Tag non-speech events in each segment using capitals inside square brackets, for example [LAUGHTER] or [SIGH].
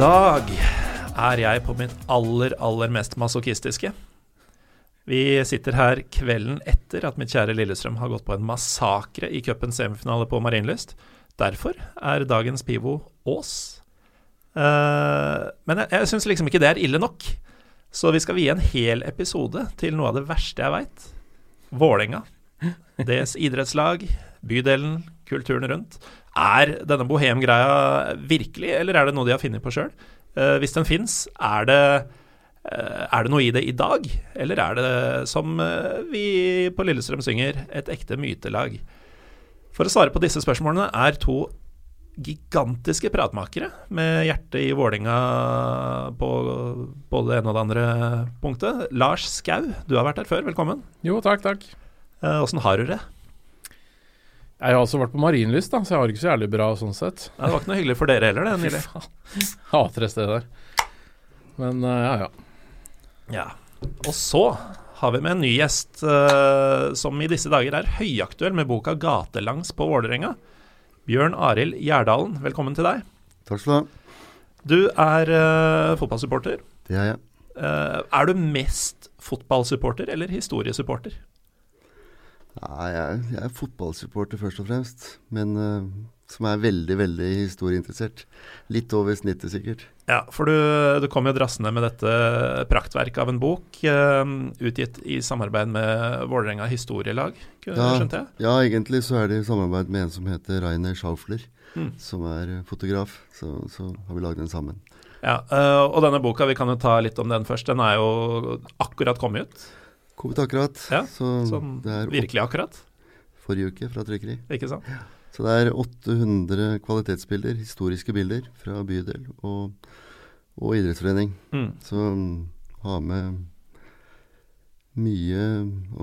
Dag er jeg på mitt aller, aller mest masochistiske. Vi sitter her kvelden etter at mitt kjære Lillestrøm har gått på en massakre i cupens semifinale på Marienlyst. Derfor er dagens pivo Ås. Uh, men jeg, jeg syns liksom ikke det er ille nok. Så vi skal vie en hel episode til noe av det verste jeg veit. Vålerenga. Deres idrettslag, bydelen, kulturen rundt. Er denne bohemgreia virkelig, eller er det noe de har funnet på sjøl? Uh, hvis den fins, er, uh, er det noe i det i dag? Eller er det, som uh, vi på Lillestrøm synger, et ekte mytelag? For å svare på disse spørsmålene er to gigantiske pratmakere med hjertet i Vålinga på både det ene og det andre punktet. Lars Skau, du har vært her før, velkommen. Jo, takk, takk. Åssen har du det? Jeg har også vært på Marienlyst, da, så jeg har det ikke så jævlig bra sånn sett. Nei, det var ikke noe hyggelig for dere heller, det nylig. Hater det stedet der. Men uh, ja, ja. Ja. Og så har vi med en ny gjest uh, som i disse dager er høyaktuell med boka 'Gatelangs på Vålerenga'. Bjørn Arild Gjerdalen, velkommen til deg. Takk skal du ha. Du er uh, fotballsupporter. Det er jeg. er du mest fotballsupporter eller historiesupporter? Nei, jeg, jeg, er fotballsupporter først og fremst. Men uh, som er veldig, veldig historieinteressert. Litt over snittet, sikkert. Ja, for du, du kom jo drassende med dette praktverket av en bok, uh, utgitt i samarbeid med Vålerenga historielag, ja, skjønte jeg? Ja, egentlig så er det i samarbeid med en som heter Rainer Schaufler, mm. som er fotograf. Så, så har vi lagd den sammen. Ja, uh, og denne boka, vi kan jo ta litt om den først. Den er jo akkurat kommet ut. Kommet akkurat. Ja, så sånn virkelig akkurat. Forrige uke fra trykkeri. Ikke sant? Så det er 800 kvalitetsbilder, historiske bilder fra bydel og, og idrettsforening. Mm. Så ha med mye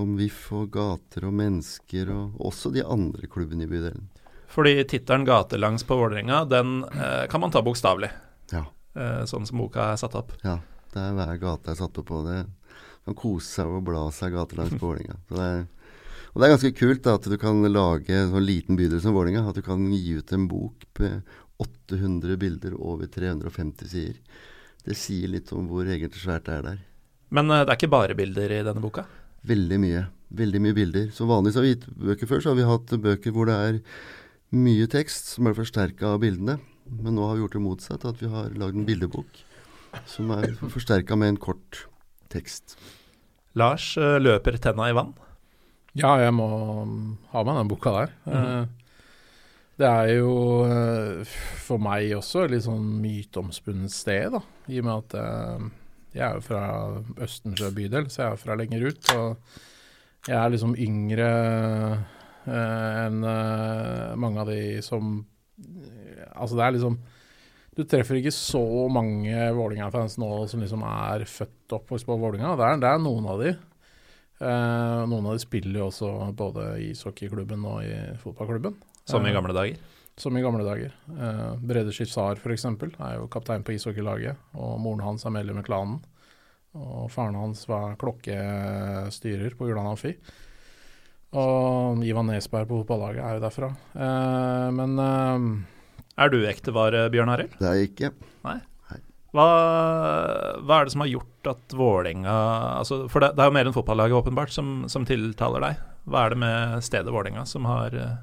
om VIF og gater og mennesker, og også de andre klubbene i bydelen. Fordi tittelen 'Gatelangs på Vålerenga', den eh, kan man ta bokstavelig. Ja. Eh, sånn som boka er satt opp. Ja. Det er hver gate er satt opp på det kan kose seg og bla seg gatelangs på Vålerenga. Og det er ganske kult da, at du kan lage en sånn liten bydel som Vålerenga. At du kan gi ut en bok med 800 bilder over 350 sider. Det sier litt om hvor egentlig svært det er der. Men uh, det er ikke bare bilder i denne boka? Veldig mye. Veldig mye bilder. Som vanligvis har vi gitt bøker før, så har vi hatt bøker hvor det er mye tekst som er forsterka av bildene. Men nå har vi gjort det motsatt, at vi har lagd en bildebok som er forsterka med en kort tekst. Lars, eh, løper tenna i vann? Ja, jeg må mm, ha med den boka der. Mm. Det er jo eh, for meg også et litt sånn myteomspunnet sted, da. I og med at jeg er jo fra Østensjø bydel, så jeg er fra lenger ut. Og jeg er liksom yngre enn mange av de som Altså, det er liksom du treffer ikke så mange Vålerenga-fans nå som liksom er født og oppvokst på Vålerenga. Det, det, er noen av de. Eh, noen av de spiller jo også både i ishockeyklubben og i fotballklubben. Som i eh, gamle dager? Som i gamle dager. Eh, Brede Shizar f.eks. er jo kaptein på ishockeylaget, og moren hans er medlem i klanen. Og faren hans var klokkestyrer på Ulan Amfi. Og Ivan Nesberg på fotballaget er jo derfra. Eh, men eh, er du ektevare, Bjørn Arild? Det er jeg ikke. Nei. Hva, hva, er det som har gjort at Vålerenga altså, For det, det, er jo mer enn fotballaget åpenbart som, som, tiltaler deg. Hva er det med stedet Vålerenga som har uh...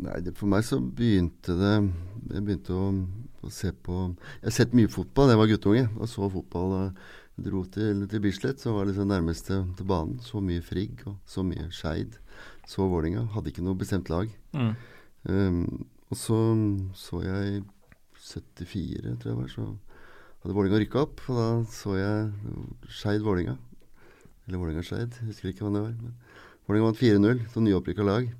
Nei, det, For meg så begynte det Jeg begynte å, å, se på Jeg har sett mye fotball jeg var guttunge. Og så fotball. og dro til, til Bislett, så var det liksom nærmeste til banen. Så mye Frigg og så mye Skeid. Så Vålerenga. Hadde ikke noe bestemt lag. Mm. Um, og så så jeg 74, tror jeg var, så hadde Vålinga rykka opp. Og da så jeg Skeid-Vålinga. Eller Vålinga-Skeid, husker ikke hva det var. Men Vålinga vant 4-0 som nyopprykka lag.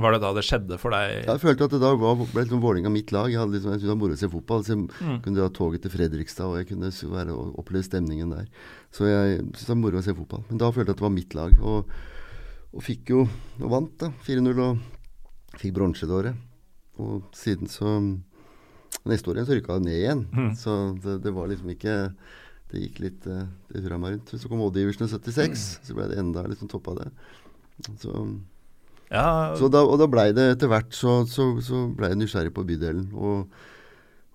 Var det da det skjedde for deg? Jeg følte at det da var, ble liksom Vålinga mitt lag. Jeg, hadde liksom, jeg syntes det var moro å se fotball. Så jeg mm. kunne dra toget til Fredrikstad, og jeg kunne være, og oppleve stemningen der. Så jeg syntes det var moro å se fotball. Men da følte jeg at det var mitt lag. Og, og fikk jo Og vant, da. 4-0 og fikk bronse det året. Og siden så Neste år igjen så rykka det ned igjen. Mm. Så det, det, var liksom ikke Det gikk litt eh, Det hurra meg rundt. Så kom Odd Iversen i 76, mm. så ble det enda liksom toppa det. Så, ja. så da, og da blei det etter hvert så, så, så blei jeg nysgjerrig på bydelen. Og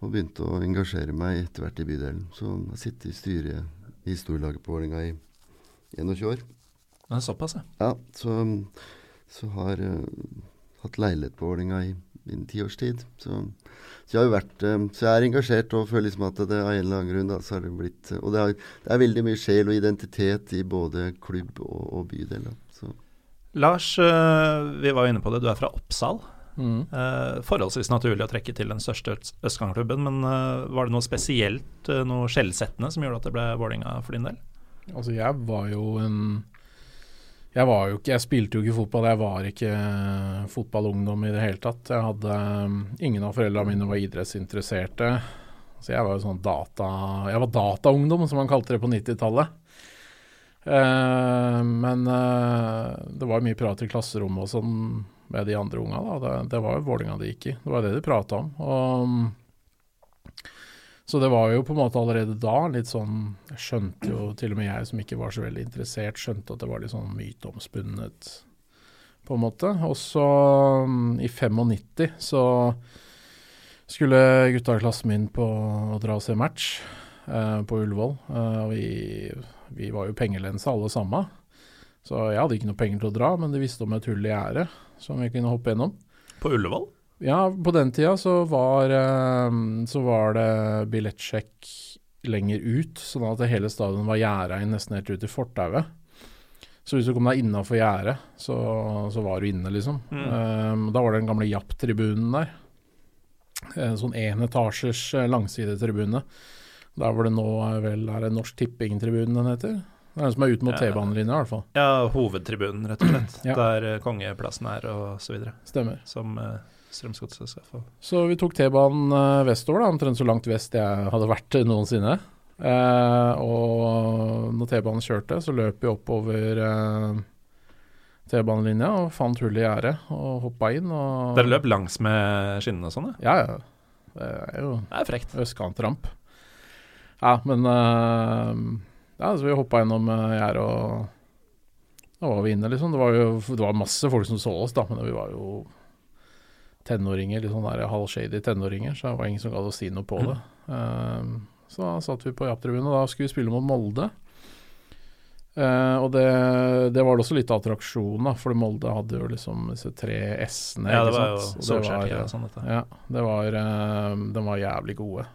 og begynte å engasjere meg etter hvert i bydelen. Så jeg har sittet i styret i historielaget på Vålerenga i 21 år. Men såpass, ja. Ja, så, så har uh, hatt leilighet på Vålerenga i, i en tiårstid. Så, så jeg har jo vært uh, Så jeg er engasjert og føler liksom at det av en eller annen grunn da, så har det blitt Og det, har, det, er veldig mye sjel og identitet i både klubb og, og bydel. Da, så. Lars, vi var jo inne på det, du er fra Oppsal. Mm. Eh, forholdsvis naturlig å trekke til den største østkantklubben, men eh, var det noe spesielt, eh, noe skjellsettende, som gjorde at det ble Vålinga for din del? Altså, jeg var jo en jeg ikke Jeg spilte jo ikke fotball, jeg var ikke fotballungdom i det hele tatt. Jeg hadde Ingen av foreldrene mine var idrettsinteresserte. Så jeg var jo sånn data Jeg var dataungdom, som man kalte det på 90-tallet. Eh, men eh, det var mye prat i klasserommet og sånn med de andre unga. Da. Det, det var jo Vålinga de gikk i. Det var det de prata om. Og, så det var jo på en måte allerede da litt sånn Jeg skjønte jo, til og med jeg som ikke var så veldig interessert, skjønte at det var litt sånn myteomspunnet, på en måte. Og så, i 95, så skulle gutta i klassen min på å dra og se match eh, på Ullevål. Eh, vi, vi var jo pengelense alle sammen. Så jeg hadde ikke noe penger til å dra, men de visste om et hull i gjerdet som vi kunne hoppe gjennom. På Ullevål? Ja, på den tida så var, eh, så var det billettsjekk lenger ut, sånn at hele stadion var gjerda inn nesten helt ut i fortauet. Så hvis du kom deg innafor gjerdet, så, så, var du inne, liksom. Mm. Um, da var det den gamle Japp-tribunen der. En sånn enetasjers langsidetribune. Der hvor det nå er vel er det Norsk Tipping-tribunen den heter. Det er den som er ut mot T-banelinja, i hvert fall. Ja, hovedtribunen, rett og slett. ja. Der uh, kongeplassen er, og så videre. Stemmer. Som uh, Strømsgodset. Så vi tok T-banen uh, vestover, da, omtrent så langt vest jeg hadde vært [LAUGHS] noensinne. Eh, og når T-banen kjørte, så løp vi oppover eh, T-banelinja og fant hullet i gjerdet og hoppa inn. Og Dere løp langs med skinnene og sånn? Ja, ja. Det er jo Det er frekt. Østkantramp. Ja, men eh, ja, så vi hoppa gjennom uh, gjerdet, og da var vi inne, liksom. Det var jo det var masse folk som så oss, da, men vi var jo tenåringer, litt sånn halvshady tenåringer, så det var ingen som gadd å si noe på det. Uh, så da satt vi på Japp-tribunen, og da skulle vi spille mot Molde. Uh, og det, det, var det også litt attraksjon, da, for Molde hadde jo liksom disse tre S-ene. Ja, det var jo Solskjær og sånn, dette. Ja, det var, uh, de var jævlig gode.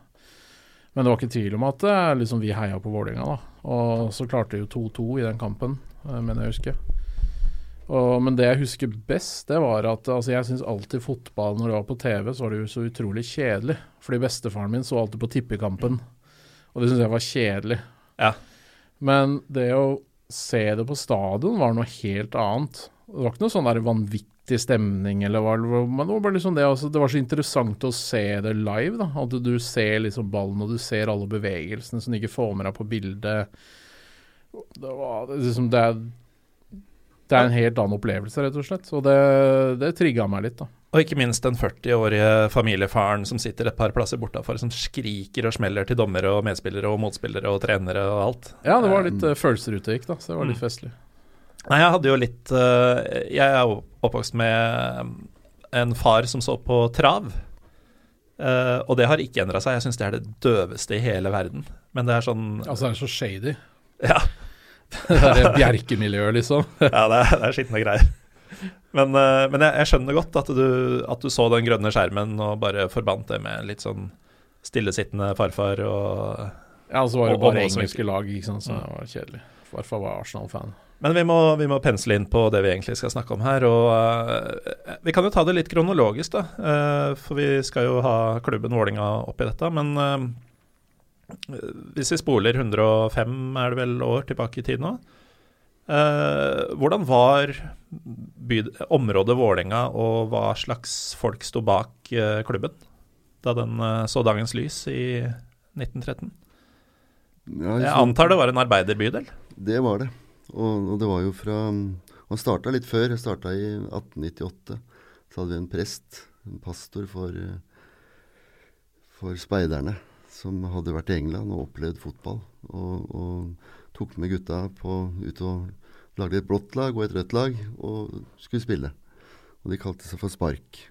Men det var ikke tvil om at uh, liksom, vi heia på Vålerenga, da. Og så klarte vi jo 2-2 i den kampen, uh, mener jeg husker. Og, men det jeg husker best, det var at altså, jeg syns alltid fotball når det var på TV, så var det jo så utrolig kjedelig. Fordi bestefaren min så alltid på tippekampen, og det syns jeg var kjedelig. Ja. Men det å se det på stadion var noe helt annet. Det var ikke noe sånn der vanvittig stemning, eller hva, men det var bare liksom det, altså, det var så interessant å se det live. da, At du ser liksom ballen, og du ser alle bevegelsene som du ikke får med deg på bildet. Det, var, liksom, det, er, det er en helt annen opplevelse, rett og slett. Og det, det trigga meg litt, da. Og ikke minst den 40-årige familiefaren som sitter et par plasser bortafor, som skriker og smeller til dommere og medspillere og motspillere og trenere og alt. Ja, det var litt um, følelser ute gikk, da, så det var litt mm. festlig. Nei, jeg hadde jo litt uh, Jeg er oppvokst med en far som så på trav. Uh, og det har ikke endra seg. Jeg syns det er det døveste i hele verden. Men det er sånn Altså, det er så shady. Ja. [LAUGHS] det er bjerkemiljøet, liksom. [LAUGHS] ja, det er, det er skitne greier. Men, uh, men jeg, jeg, skjønner godt at du, at du, så den grønne skjermen og bare forbandt det med litt sånn stillesittende farfar og Ja, og så var det bare engelske lag, ikke sant, så det var kjedelig. Farfar var Arsenal-fan. Men vi må, vi må, pensle inn på det vi egentlig skal snakke om her. Og uh, vi kan jo ta det litt kronologisk, da. Uh, for vi skal jo ha klubben Vålinga oppi dette. Men uh, hvis vi spoler 105 er det vel år tilbake i tid nå. hvordan var området Vålinga, og hva slags folk sto bak klubben da den så dagens lys i 1913? Ja, jeg antar det var en arbeiderbydel? Det var det. Og, og, det var jo fra Han starta litt før. Jeg starta i 1898. Så hadde vi en prest, en pastor for, for speiderne, som hadde vært i England og opplevd fotball. Og, og tok med gutta på, ut og lagde et blått lag og et rødt lag og skulle spille. Og de kalte seg for Spark.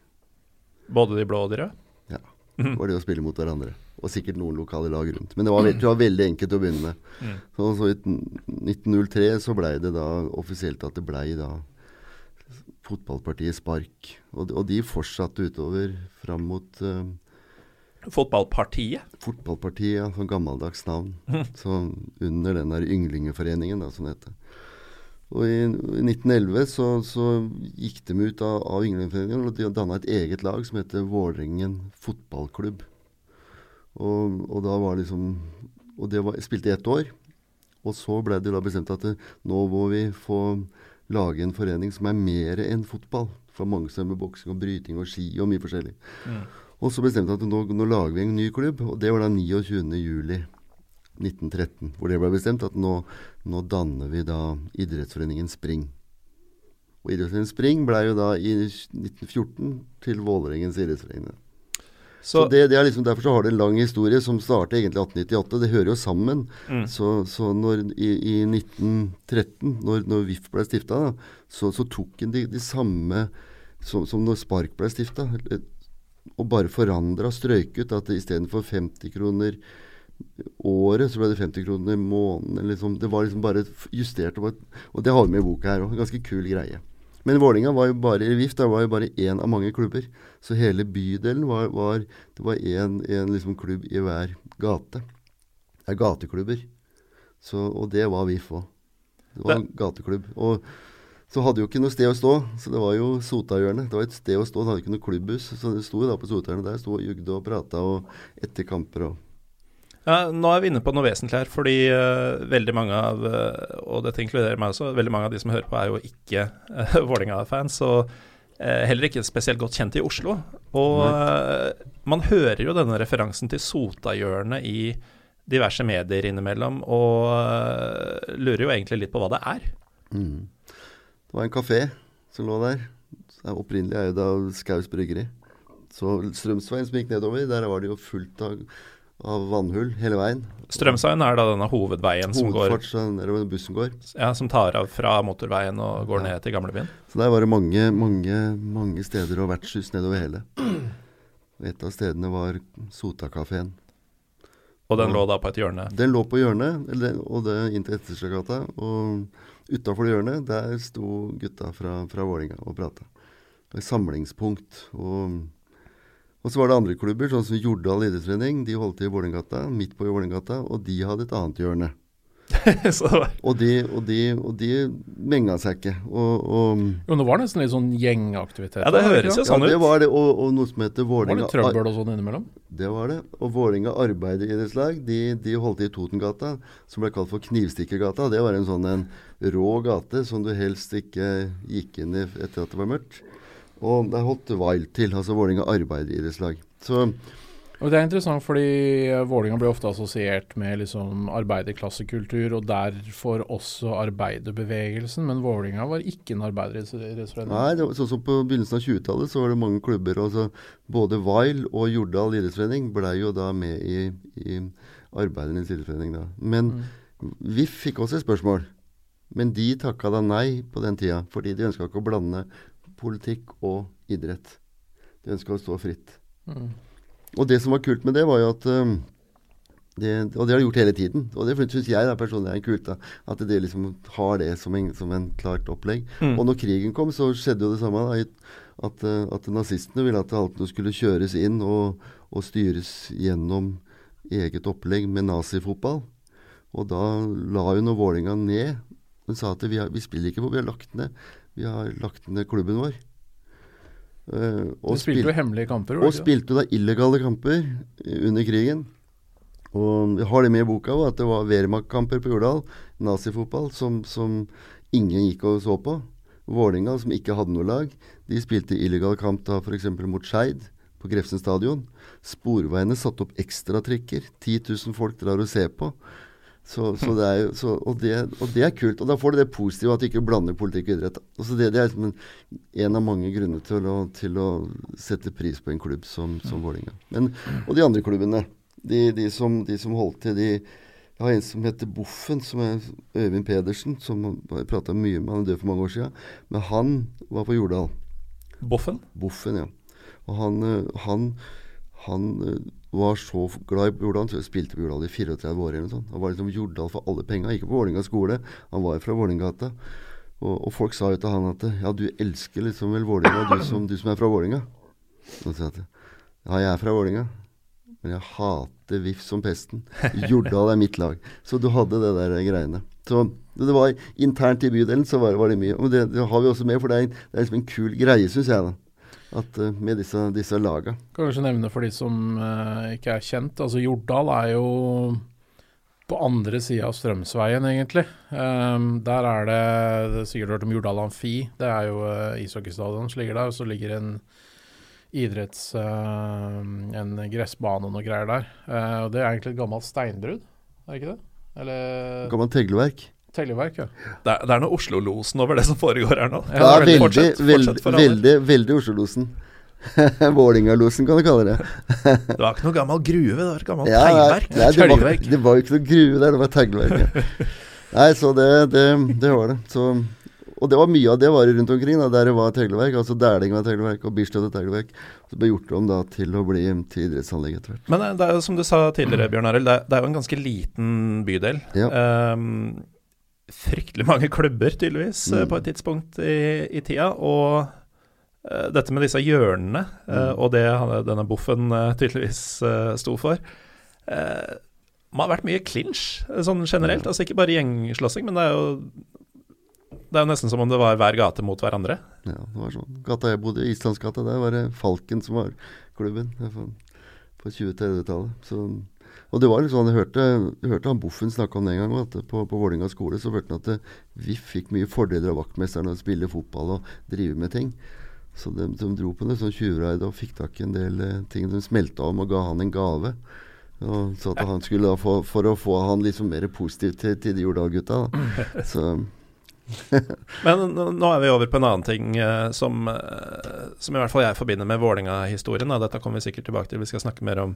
Både de blå og de røde? Ja. Det var det å spille mot hverandre. Og sikkert noen lokale lag rundt. Men det var, det var veldig enkelt å begynne med. Mm. Så, så i 1903 så blei det da offisielt at det blei da fotballpartiet Spark. Og, og de fortsatte utover fram mot eh, Fotballpartiet. Fotballpartiet, ja, sånn gammeldags navn. [LAUGHS] Så under den der Ynglingeforeningen, da, som det heter. Og i, i 1911 så, så gikk de ut av, av Ynglingeforeningen og de danna et eget lag som heter Vålerengen fotballklubb. Og, og da var liksom Og det var, spilte i ett år. Og så ble det da bestemt at det, nå må vi få lage en forening som er mer enn fotball. For mange som er med boksing og bryting og ski og mye forskjellig. Mm. Og så bestemte vi at nå, nå lager vi en ny klubb, og det var da 29. juli 1913. Hvor det ble bestemt at nå, nå danner vi da idrettsforeningen Spring. Og idrettsforeningen Spring ble jo da i 1914 til Vålerengens idrettsforening. Så, Så, det, det er liksom Derfor så har det en lang historie som starter egentlig 1898. Det hører jo sammen. mm. Så, så når, i, i 1913, når, når VIF ble stifta, så, så tok en de, de samme som, som når Spark ble stifta, og bare forandra, strøyket. at istedenfor 50 kroner året, så ble det 50 kroner måneden. Liksom. Det var liksom bare justert. Og, bare, og det har vi med i boka her òg. Ganske kul greie. Men Vålinga var jo bare i VIF, det var jo bare én av mange klubber. Så hele bydelen var, var Det var én liksom klubb i hver gate. Det er gateklubber. Så, og det var VIF òg. Det var en gateklubb. Og så hadde jo ikke noe sted å stå, så det var jo Sotahjørnet. Det var et sted å stå, det hadde ikke noe klubbhus. Så det sto da på Sotahjørnet der, sto og jugde og prata og etter kamper og Ja, nå er vi inne på noe vesentlig her, fordi uh, veldig mange av uh, og dette inkluderer meg også, veldig mange av de som hører på, er jo ikke uh, [LAUGHS] Vålerenga-fans. Og heller ikke spesielt godt kjent i Oslo. Og man hører jo denne referansen til Sotahjørnet i diverse medier innimellom, og lurer jo egentlig litt på hva det er. mm. Det var en kafé som lå der. Opprinnelig eid av Skaus bryggeri. Så Strømsveien som gikk nedover, der var det jo fullt av, av vannhull hele veien. Strømsveien er da denne hovedveien som, går, nedover bussen går. ja, som tar av fra motorveien og går ned til gamlebyen. Så der var det mange, mange, mange steder og vertshus nedover hele. Et av stedene var Sotakafeen. Og den lå da på et hjørne. Den lå på hjørnet, eller, og det inntil til Ettersjøgata. Og utafor hjørnet, der sto gutta fra, fra Vålinga og prata. Et samlingspunkt. Og, og så var det andre klubber, sånn som Jordal idrettsforening. De holdt til i Vålerengata, midt på i og de hadde et annet hjørne. [LAUGHS] så det var Og de, og de, og de menga seg ikke. Og, og Jo, det var nesten litt sånn gjengaktivitet. Ja, det høres jo sånn ut. ja, det var det. Og, og noe som heter Vålinga, var det trøbbel og sånn innimellom. Det var det. Og Vålerenga arbeideridrettslag de, de holdt i Totengata, som ble kalt for Knivstikkergata. Det var en sånn en rå gate som du helst ikke gikk inn i etter at det var mørkt. Og der holdt Wild til, altså Vålerenga arbeideridrettslag. Så Og Det er interessant fordi eh, Vålinga blir ofte assosiert med liksom arbeiderklassekultur, og derfor også arbeiderbevegelsen. Men Vålinga var ikke en arbeideridrettsforening. nei, det var, sånn som på begynnelsen av 20-tallet så var det mange klubber. Og så både Vail og Jordal idrettsforening blei jo da med i, i Arbeidernes idrettsforening da. Men Mm. VIF fikk også et spørsmål. Men de takka da nei på den tida, fordi de ønska ikke å blande politikk og idrett. De ønska å stå fritt. Mm. Og det som var kult med det, var jo at um, det, Og det har de gjort hele tiden. Og det syns jeg da, personlig er kult. da, At de liksom har det som en, som en klart opplegg. Mm. Og når krigen kom, så skjedde jo det samme. da, At, uh, at nazistene ville at alt nå skulle kjøres inn og, og styres gjennom eget opplegg med nazifotball. Og da la hun og Vålinga ned. Hun sa at vi, har, vi spiller ikke på, vi har lagt ned. Vi har lagt ned klubben vår. Uh, Du spilte jo hemmelige kamper. og spilte da illegale kamper eh, under krigen. Og jeg har det med i boka òg, at det var Wehrmacht-kamper på Jordal, nazifotball, som, som ingen gikk og så på. Vålinga, som ikke hadde noe lag, de spilte illegal kamp da f.eks. mot Skeid på Grefsen stadion. Sporveiene satte opp ekstratrikker. 10 000 folk drar og ser på. Så, så det er så, og, det, og det er kult. Og da får du det positive at du ikke blander politikk og idrett. Altså det, det er liksom en, av mange grunner til å, til å sette pris på en klubb som, som Vålerenga. Og de andre klubbene, de, de, som, de som holdt til, de Jeg har en som heter Boffen, som er Øyvind Pedersen, som jeg prata mye med. Han er død for mange år siden. Men han var på Jordal. Boffen? Boffen, ja. Og han, eh, han, han eh, var så glad i Jordal, så jeg spilte på Jordal i 34 år eller noe. Han var liksom Jordal for alle penga, ikke på Vålerenga skole. Han var fra Vålerengata. Og, og folk sa jo til han at ja, du elsker liksom vel Vålerenga, du du som er fra Vålerenga. Og sa at ja, jeg er fra Vålerenga, men jeg hater VIF som pesten. Jordal er mitt lag. Så du hadde det der greiene. Så det var internt i bydelen så var, var det mye. Og det, det har vi også med, for det er, det er liksom en kul greie, syns jeg, da. At eh, med disse, disse laga. Kanskje nevne for de som uh, ikke er kjent. Altså Jordal er jo på andre sida av Strømsveien, egentlig. Um, der er det, det er sikkert hørt om Jordal Amfi. Det er jo uh, ishockeystadion som ligger der. Og så ligger en idretts... Uh, en gressbane og noe greier der. Uh, og det er egentlig et gammelt steinbrudd, er det ikke det? Eller Gammelt tegleverk. Telleverk, ja. Det er, det er noe Oslo-losen over det som foregår her nå. Ja, er veldig, Fortsett, veldig, fortsett veldig, veldig Oslo-losen. [LAUGHS] Vålinga-losen, kan du kalle det. [LAUGHS] Det var ikke noe gammel gruve, det var gammelt Ja, teglverk. nei, det, var, det var jo ikke noe gruve der, det var tegleverk. Ja. [LAUGHS] Nei, så det, det, det var det. Så, og det var mye av det var rundt omkring, da, der det var tegleverk. Altså Dæling var tegleverk, og Bislett var tegleverk. Så ble gjort om da til å bli til idrettsanlegg etter hvert. Men eh, det er jo som du sa tidligere, Bjørn Arild, det, er- det er jo en ganske liten bydel. Ja. Ehm, fryktelig mange klubber, tydeligvis, Mm. på et tidspunkt i, i tida. Og uh, dette med disse hjørnene, Mm. og det denne boffen uh, tydeligvis uh, sto for eh, må ha vært mye clinch, sånn generelt. Altså ikke bare gjengslåssing, men det er jo det er jo nesten som om det var hver gate mot hverandre. Ja, det var sånn. Gata jeg bodde i, Islandsgata, der var det Falken som var klubben. På 20-30-tallet. Så- Og det var litt sånn, jeg hørte, hørte han Boffen snakke om det en gang, at på, på Vålerenga skole så hørte han at VIF vi fikk mye fordeler av vaktmesteren å spille fotball og drive med ting. Så de, de dro på en sånn tjuvraid og fikk tak i en del eh, ting de smelta om og ga han en gave. Og så at han skulle da få, For å få han liksom mer positiv til, til de Jordal-gutta. Så [LAUGHS] Men nå er vi over på en annen ting eh, som, eh, som i hvert fall jeg forbinder med Vålerenga-historien. Dette kommer vi sikkert tilbake til, vi skal snakke mer om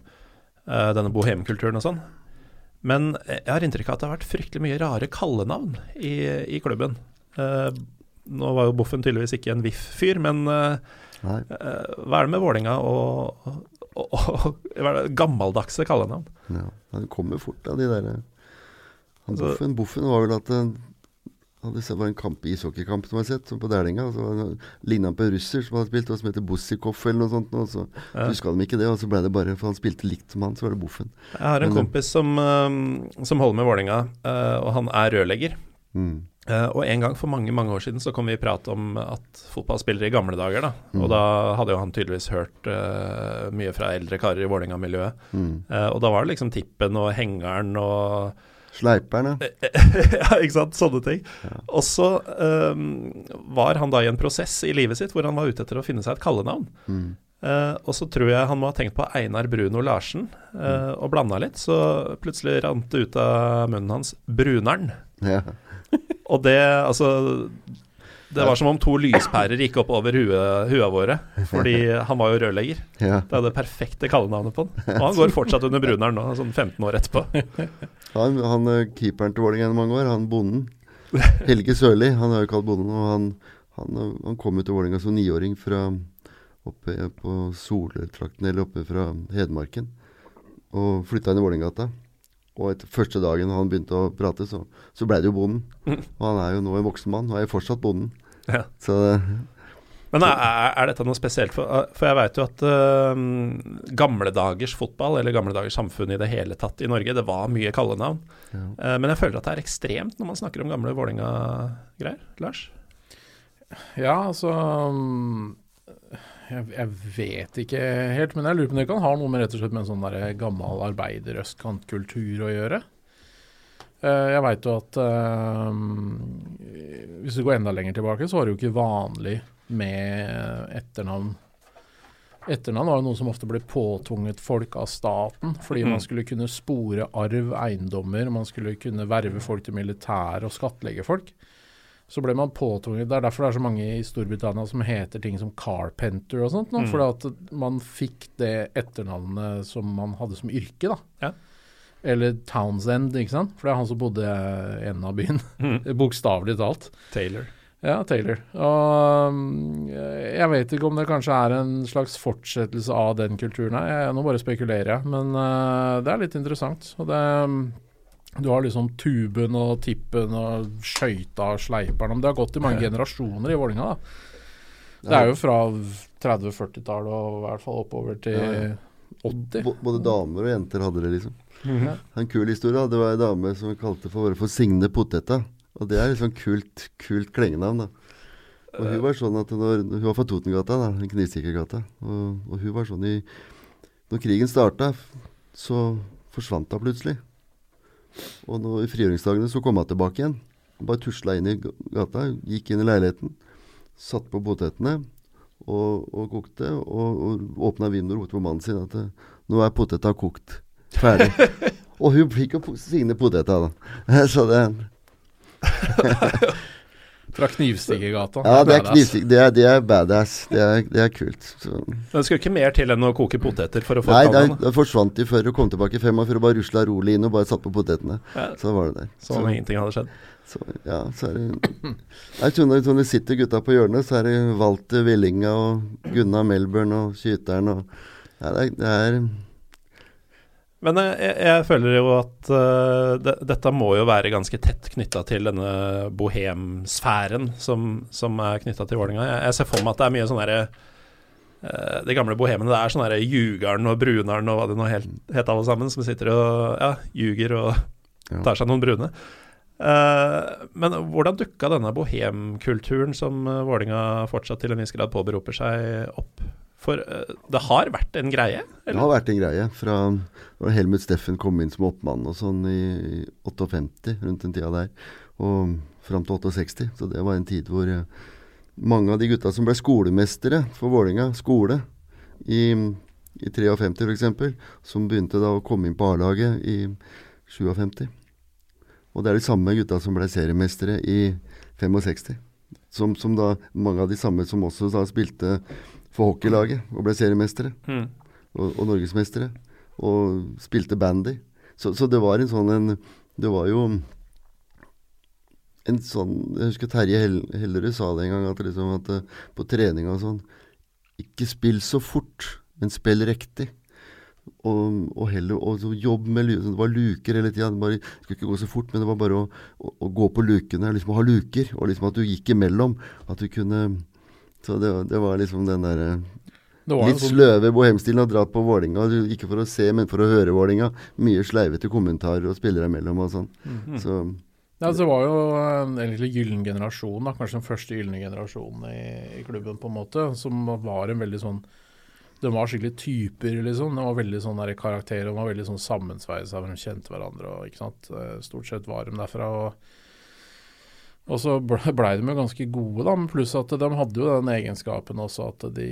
denne bohemkulturen og sånn. Men jeg har inntrykk av at det har vært fryktelig mye rare kallenavn i, i klubben. Uh, nå var jo Boffen tydeligvis ikke en VIF-fyr, men uh, eh, hva er det med Vålinga og, og, og, er gammeldagse kallenavn? Ja, det kommer fort av de der Altså- Boffen, Boffen var vel at eh, hadde sett- var en kamp, ishockeykamp som jeg har sett, som på Dælinga. Så lignet han på en russer som hadde spilt, og som heter Bossikov eller noe sånt. Og så Ja. huska de ikke det, og så ble det bare For han spilte likt som han, så var det Boffen. Jeg har en Men- kompis som, eh, som holder med Vålerenga, eh, og han er rørlegger. Mm. Eh, og en gang for mange mange år siden så kom vi i prat om at fotballspillere i gamle dager, da. Mm. Og da hadde jo han tydeligvis hørt eh, mye fra eldre karer i Vålerenga-miljøet. Mm. Eh, og da var det liksom tippen og hengeren og Sleiperen, [LAUGHS] ja. Ikke sant. Sånne ting. Ja. Og så um, var han da i en prosess i livet sitt hvor han var ute etter å finne seg et kallenavn. Mm. Uh, og så tror jeg han må ha tenkt på Einar Bruno Larsen eh, og blanda litt, så plutselig rant det ut av munnen hans 'Bruneren'. ja. [LAUGHS] Og det, altså Det var som om to lyspærer gikk opp over huet, huet våre, fordi han var jo rørlegger. ja. Det er det perfekte kallenavnet på han. Og han går fortsatt under Bruneren nå, sånn 15 år etterpå. [LAUGHS] Han, han eh, keeperen til Vålerenga i mange år, han bonden. [LAUGHS] Helge Sørli, han er jo kalt bonden. Og han, han, eh, han kom jo til Vålerenga som niåring fra oppe på Soltrakten, eller oppe fra Hedmarken. Og flytta inn i Vålerengata. Og etter første dagen han begynte å prate, så, så blei det jo bonden. [LAUGHS] Og han er jo nå en voksen mann, og er jo fortsatt bonden. Ja. Så Men er, er dette noe spesielt? For, for jeg veit jo at uh, gamle dagers fotball, eller gamle dagers samfunn i det hele tatt i Norge, det var mye kallenavn. ja. Uh, men jeg føler at det er ekstremt når man snakker om gamle Vålerenga-greier. Lars? Ja, altså mm, jeg, jeg vet ikke helt, men jeg lurer på om det kan ha noe med rett og slett med en sånn der gammel arbeiderøstkantkultur å gjøre. Eh, jeg veit jo at eh, hvis du går enda lenger tilbake, så var det jo ikke vanlig med etternavn. Etternavn var jo noe som ofte ble påtvunget folk av staten, fordi Mm. man skulle kunne spore arv, eiendommer, man skulle kunne verve folk til militæret og skattlegge folk så ble man påtvunget Det er derfor det er så mange i Storbritannia som heter ting som Carpenter og sånt. Nå, Mm. Fordi at man fikk det etternavnet som man hadde som yrke, da. Ja. Eller Townsend, ikke sant. For det er han som bodde i enden av byen. Mm. [LAUGHS] Bokstavelig talt. Taylor. Ja, Taylor. Og mm, jeg vet ikke om det kanskje er en slags fortsettelse av den kulturen her. Jeg, nå bare spekulerer jeg, men uh, det er litt interessant. Og det mm, Du har liksom tuben og tippen og skøyta og sleiperen. Men det har gått i mange Ja. generasjoner i Vålinga da. Det er jo fra 30-40-tallet og i hvert fall oppover til Ja, ja. 80. Både damer og jenter hadde det, liksom. Ja. En kul historie. Det var ei dame som vi kalte for for Signe Poteta. Og det er sånt kult, kult klengenavn, da. Og hun var sånn at når, Hun var fra Totengata, da, Knivstikkergata. Og, og hun var sånn i Når krigen starta, så forsvant hun plutselig. Og nå i frigjøringsdagene så kom hun tilbake igjen. Bare tusla inn i gata, gikk inn i leiligheten, satte på potetene og, og kokte. Og, og åpna vinduet og ropte på mannen sin at 'nå er poteta kokt'. Ferdig. [LAUGHS] og hun fikk jo sine poteter, da. [LAUGHS] Så det [LAUGHS] Fra Knivstikkergata. Ja, det er, knivstik det er, det er badass. Det er, det er kult. Så. Det skulle ikke mer til enn å koke poteter for å få Nei, det da, forsvant de før og kom tilbake i fem år, for å bare rusla rolig inn og bare satt på potetene. Ja, Så var det der. Som om ingenting hadde skjedd. Så, ja, så er det Jeg tror når det sitter gutta på hjørnet, så er det Walter Willinga og Gunnar Melbourne og Skyteren og Ja, det er, det er Men eh, jeg, jeg føler jo at uh, det, dette må jo være ganske tett knytta til denne bohemsfæren som, som er knytta til Vålerenga. Jeg, jeg ser for meg at det er mye sånn herre eh, De gamle bohemene, det er sånn derre Ljugaren og Brunaren og hva det nå het alle sammen, som sitter og ja, ljuger og tar seg noen brune. Eh, men hvordan dukka denne bohemkulturen som Vålinga fortsatt til en viss grad påberoper seg, opp? For eh, det har vært en greie? Det har vært en greie fra da Helmut Steffen kom inn som oppmann og sånn i 58, rundt den tida der, og fram til 68. Så det var en tid hvor eh, mange av de gutta som ble skolemestere for Vålinga skole i, i 53 f.eks., som begynte da å komme inn på A-laget i 57. Og det er de samme gutta som ble seriemestere i 65. Som, som da mange av de samme som også da spilte for hockeylaget og ble seriemestere Mm. og, og norgesmestere. Og spilte bandy. Så, så det var en sånn en Det var jo en sånn Jeg husker Terje Hell, Hellerud sa det en gang, at, liksom at eh, på trening og sånn Ikke spill så fort, men spill riktig. Og, og heller og så jobb med Det var luker hele tida. Det skulle ikke gå så fort, men det var bare å, å, å gå på lukene. Liksom å ha luker. Og liksom at du gikk imellom. At du kunne Så det, var- det var liksom den derre Litt sånn sløve bohemstilen å dra på Vålinga. Ikke for å se, men for å høre Vålinga. Mye sleivete kommentarer og spillere imellom og sånn. Mhm. Så Ja, det var jo en egentlig gyllen generasjon, da. kanskje den første gylne generasjonen i, i klubben, på en måte. Som var en veldig sånn De var skikkelig typer, liksom. De var veldig sånn der karakterer. De var veldig sånn sammensveisa, de kjente hverandre og ikke sant. Eh, Stort sett var de derfra. Og, og så ble- de jo ganske gode, da. Pluss at de hadde jo den egenskapen også at de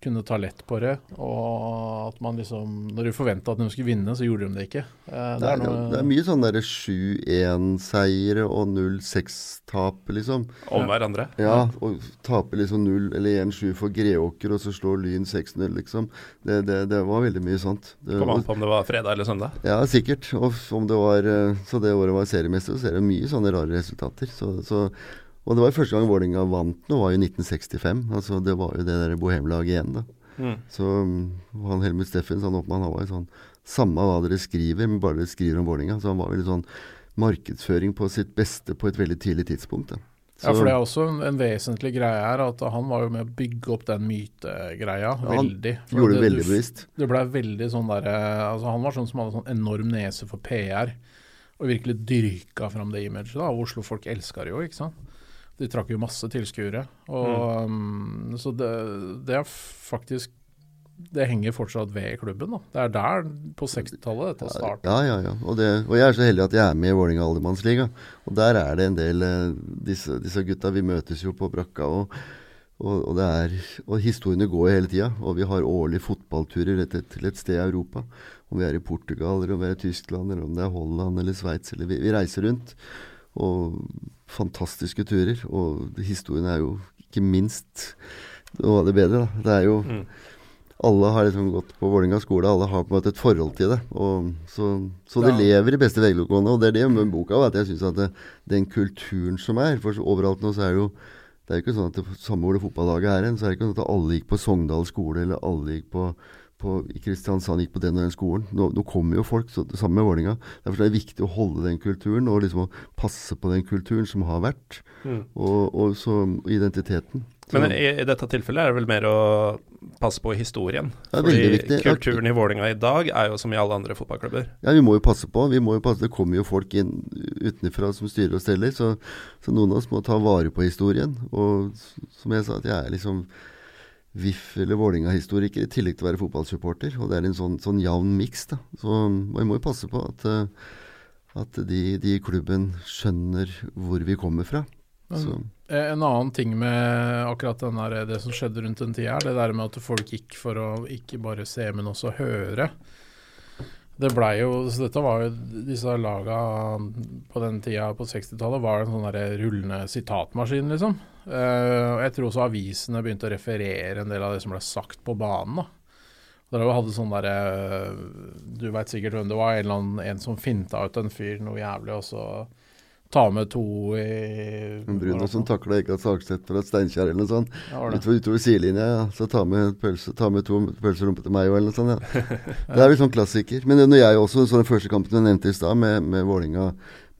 kunne ta lett på det, og at man liksom Når du forventa at de skulle vinne, så gjorde de det ikke. Eh, det er, det er mye sånn derre 7-1-seiere og 0-6-tap, liksom. Om hverandre. Ja, og tape liksom 0 eller 1-7 for Greåker, og så slår Lyn 6-0, liksom. Det, det, det var veldig mye sånt. Det, Kom an på om det var fredag eller søndag. Ja, sikkert. Og om det var eh, Så det året var seriemester, så er det mye sånne rare resultater. Så, så, og det var jo første gang Vålerenga vant nå, var jo 1965. Altså Det var jo det der bohemlaget igjen, da. Mm. Så mm, han Helmut Steffens, han oppmann, han var jo sånn Samme hva dere skriver, men bare dere skriver om Vålerenga. Så han var veldig sånn markedsføring på sitt beste på et veldig tidlig tidspunkt. Da. Så, Ja, for det er også en, en vesentlig greie her, at han var jo med å bygge opp den mytegreia Ja, veldig. For gjorde det det- veldig bevisst. Det ble veldig sånn derre altså Han var sånn som hadde sånn enorm nese for PR, og virkelig dyrka fram det imaget. da, og Oslo-folk elska det jo, ikke sant. De trakk jo masse tilskuere. Og um, Så det, det er faktisk Det henger fortsatt ved i klubben, da. Det er der, på 60-tallet, dette startet. Ja, ja, ja. Og, det, og jeg er så heldig at jeg er med i Vålerenga Aldermannsliga. Og der er det en del eh, disse, disse gutta. Vi møtes jo på brakka. Og, og, og, det er, og historiene går hele tida. Og vi har årlige fotballturer til, til et sted i Europa. Om vi er i Portugal, eller om vi er i Tyskland, eller om det er Holland eller Sveits. Vi, vi reiser rundt. Og fantastiske turer. Og historien er jo ikke minst noe av det bedre, da. Det er jo Mm. alle har liksom gått på Vålinga skole, alle har på en måte et forhold til det. Og så, så det Ja. lever i beste velgående. Og det er det med boka at jeg syns at det, den kulturen som er For overalt nå så er det jo det er jo ikke sånn at det, samme hvor det fotballaget er hen, så er det ikke sånn at alle gikk på Sogndal skole, eller alle gikk på, på i Kristiansand gikk på den og den skolen. Nå, nå kommer jo folk, så det samme med Vålinga. Derfor er det viktig å holde den kulturen, og liksom å passe på den kulturen som har vært, og, og så identiteten. Så, Men i, i dette tilfellet er det vel mer å passe på historien. Ja, Fordi. Kulturen i Vålerenga i dag er jo som i alle andre fotballklubber. Ja, vi må jo passe på. Jo passe, det kommer jo folk inn utenfra som styrer og steller, så, så noen av oss må ta vare på historien. Og som jeg sa, at jeg er liksom VIF- eller Vålerenga-historiker i tillegg til å være fotballsupporter. Og det er en sånn, sånn jevn miks, da. Så vi må jo passe på at, eh, at de, de i klubben skjønner hvor vi kommer fra. Så, Eh, En annen ting med akkurat den der, det som skjedde rundt den tida, er det der med at folk gikk for å ikke bare se, men også høre. Det blei jo så Dette var jo disse laga på den tida på 60-tallet var en sånn der rullende sitatmaskin, liksom. Eh, og jeg tror også avisene begynte å referere en del av det som ble sagt på banen. da. Dere hadde sånn derre Du veit sikkert hvem det var. En, annen, en som finta ut en fyr noe jævlig, og så ta med to i Bruno som takla ikke at Sagseth fra Steinkjer eller noe sånt. Ja. Utover, utover sidelinja, ja. Så ta med, pølse, ta med to pølserumpe til meg òg, eller noe sånt. Ja. Det er vel sånn klassiker. Men når jeg også så den første kampen jeg nevnte i stad, med, med Vålinga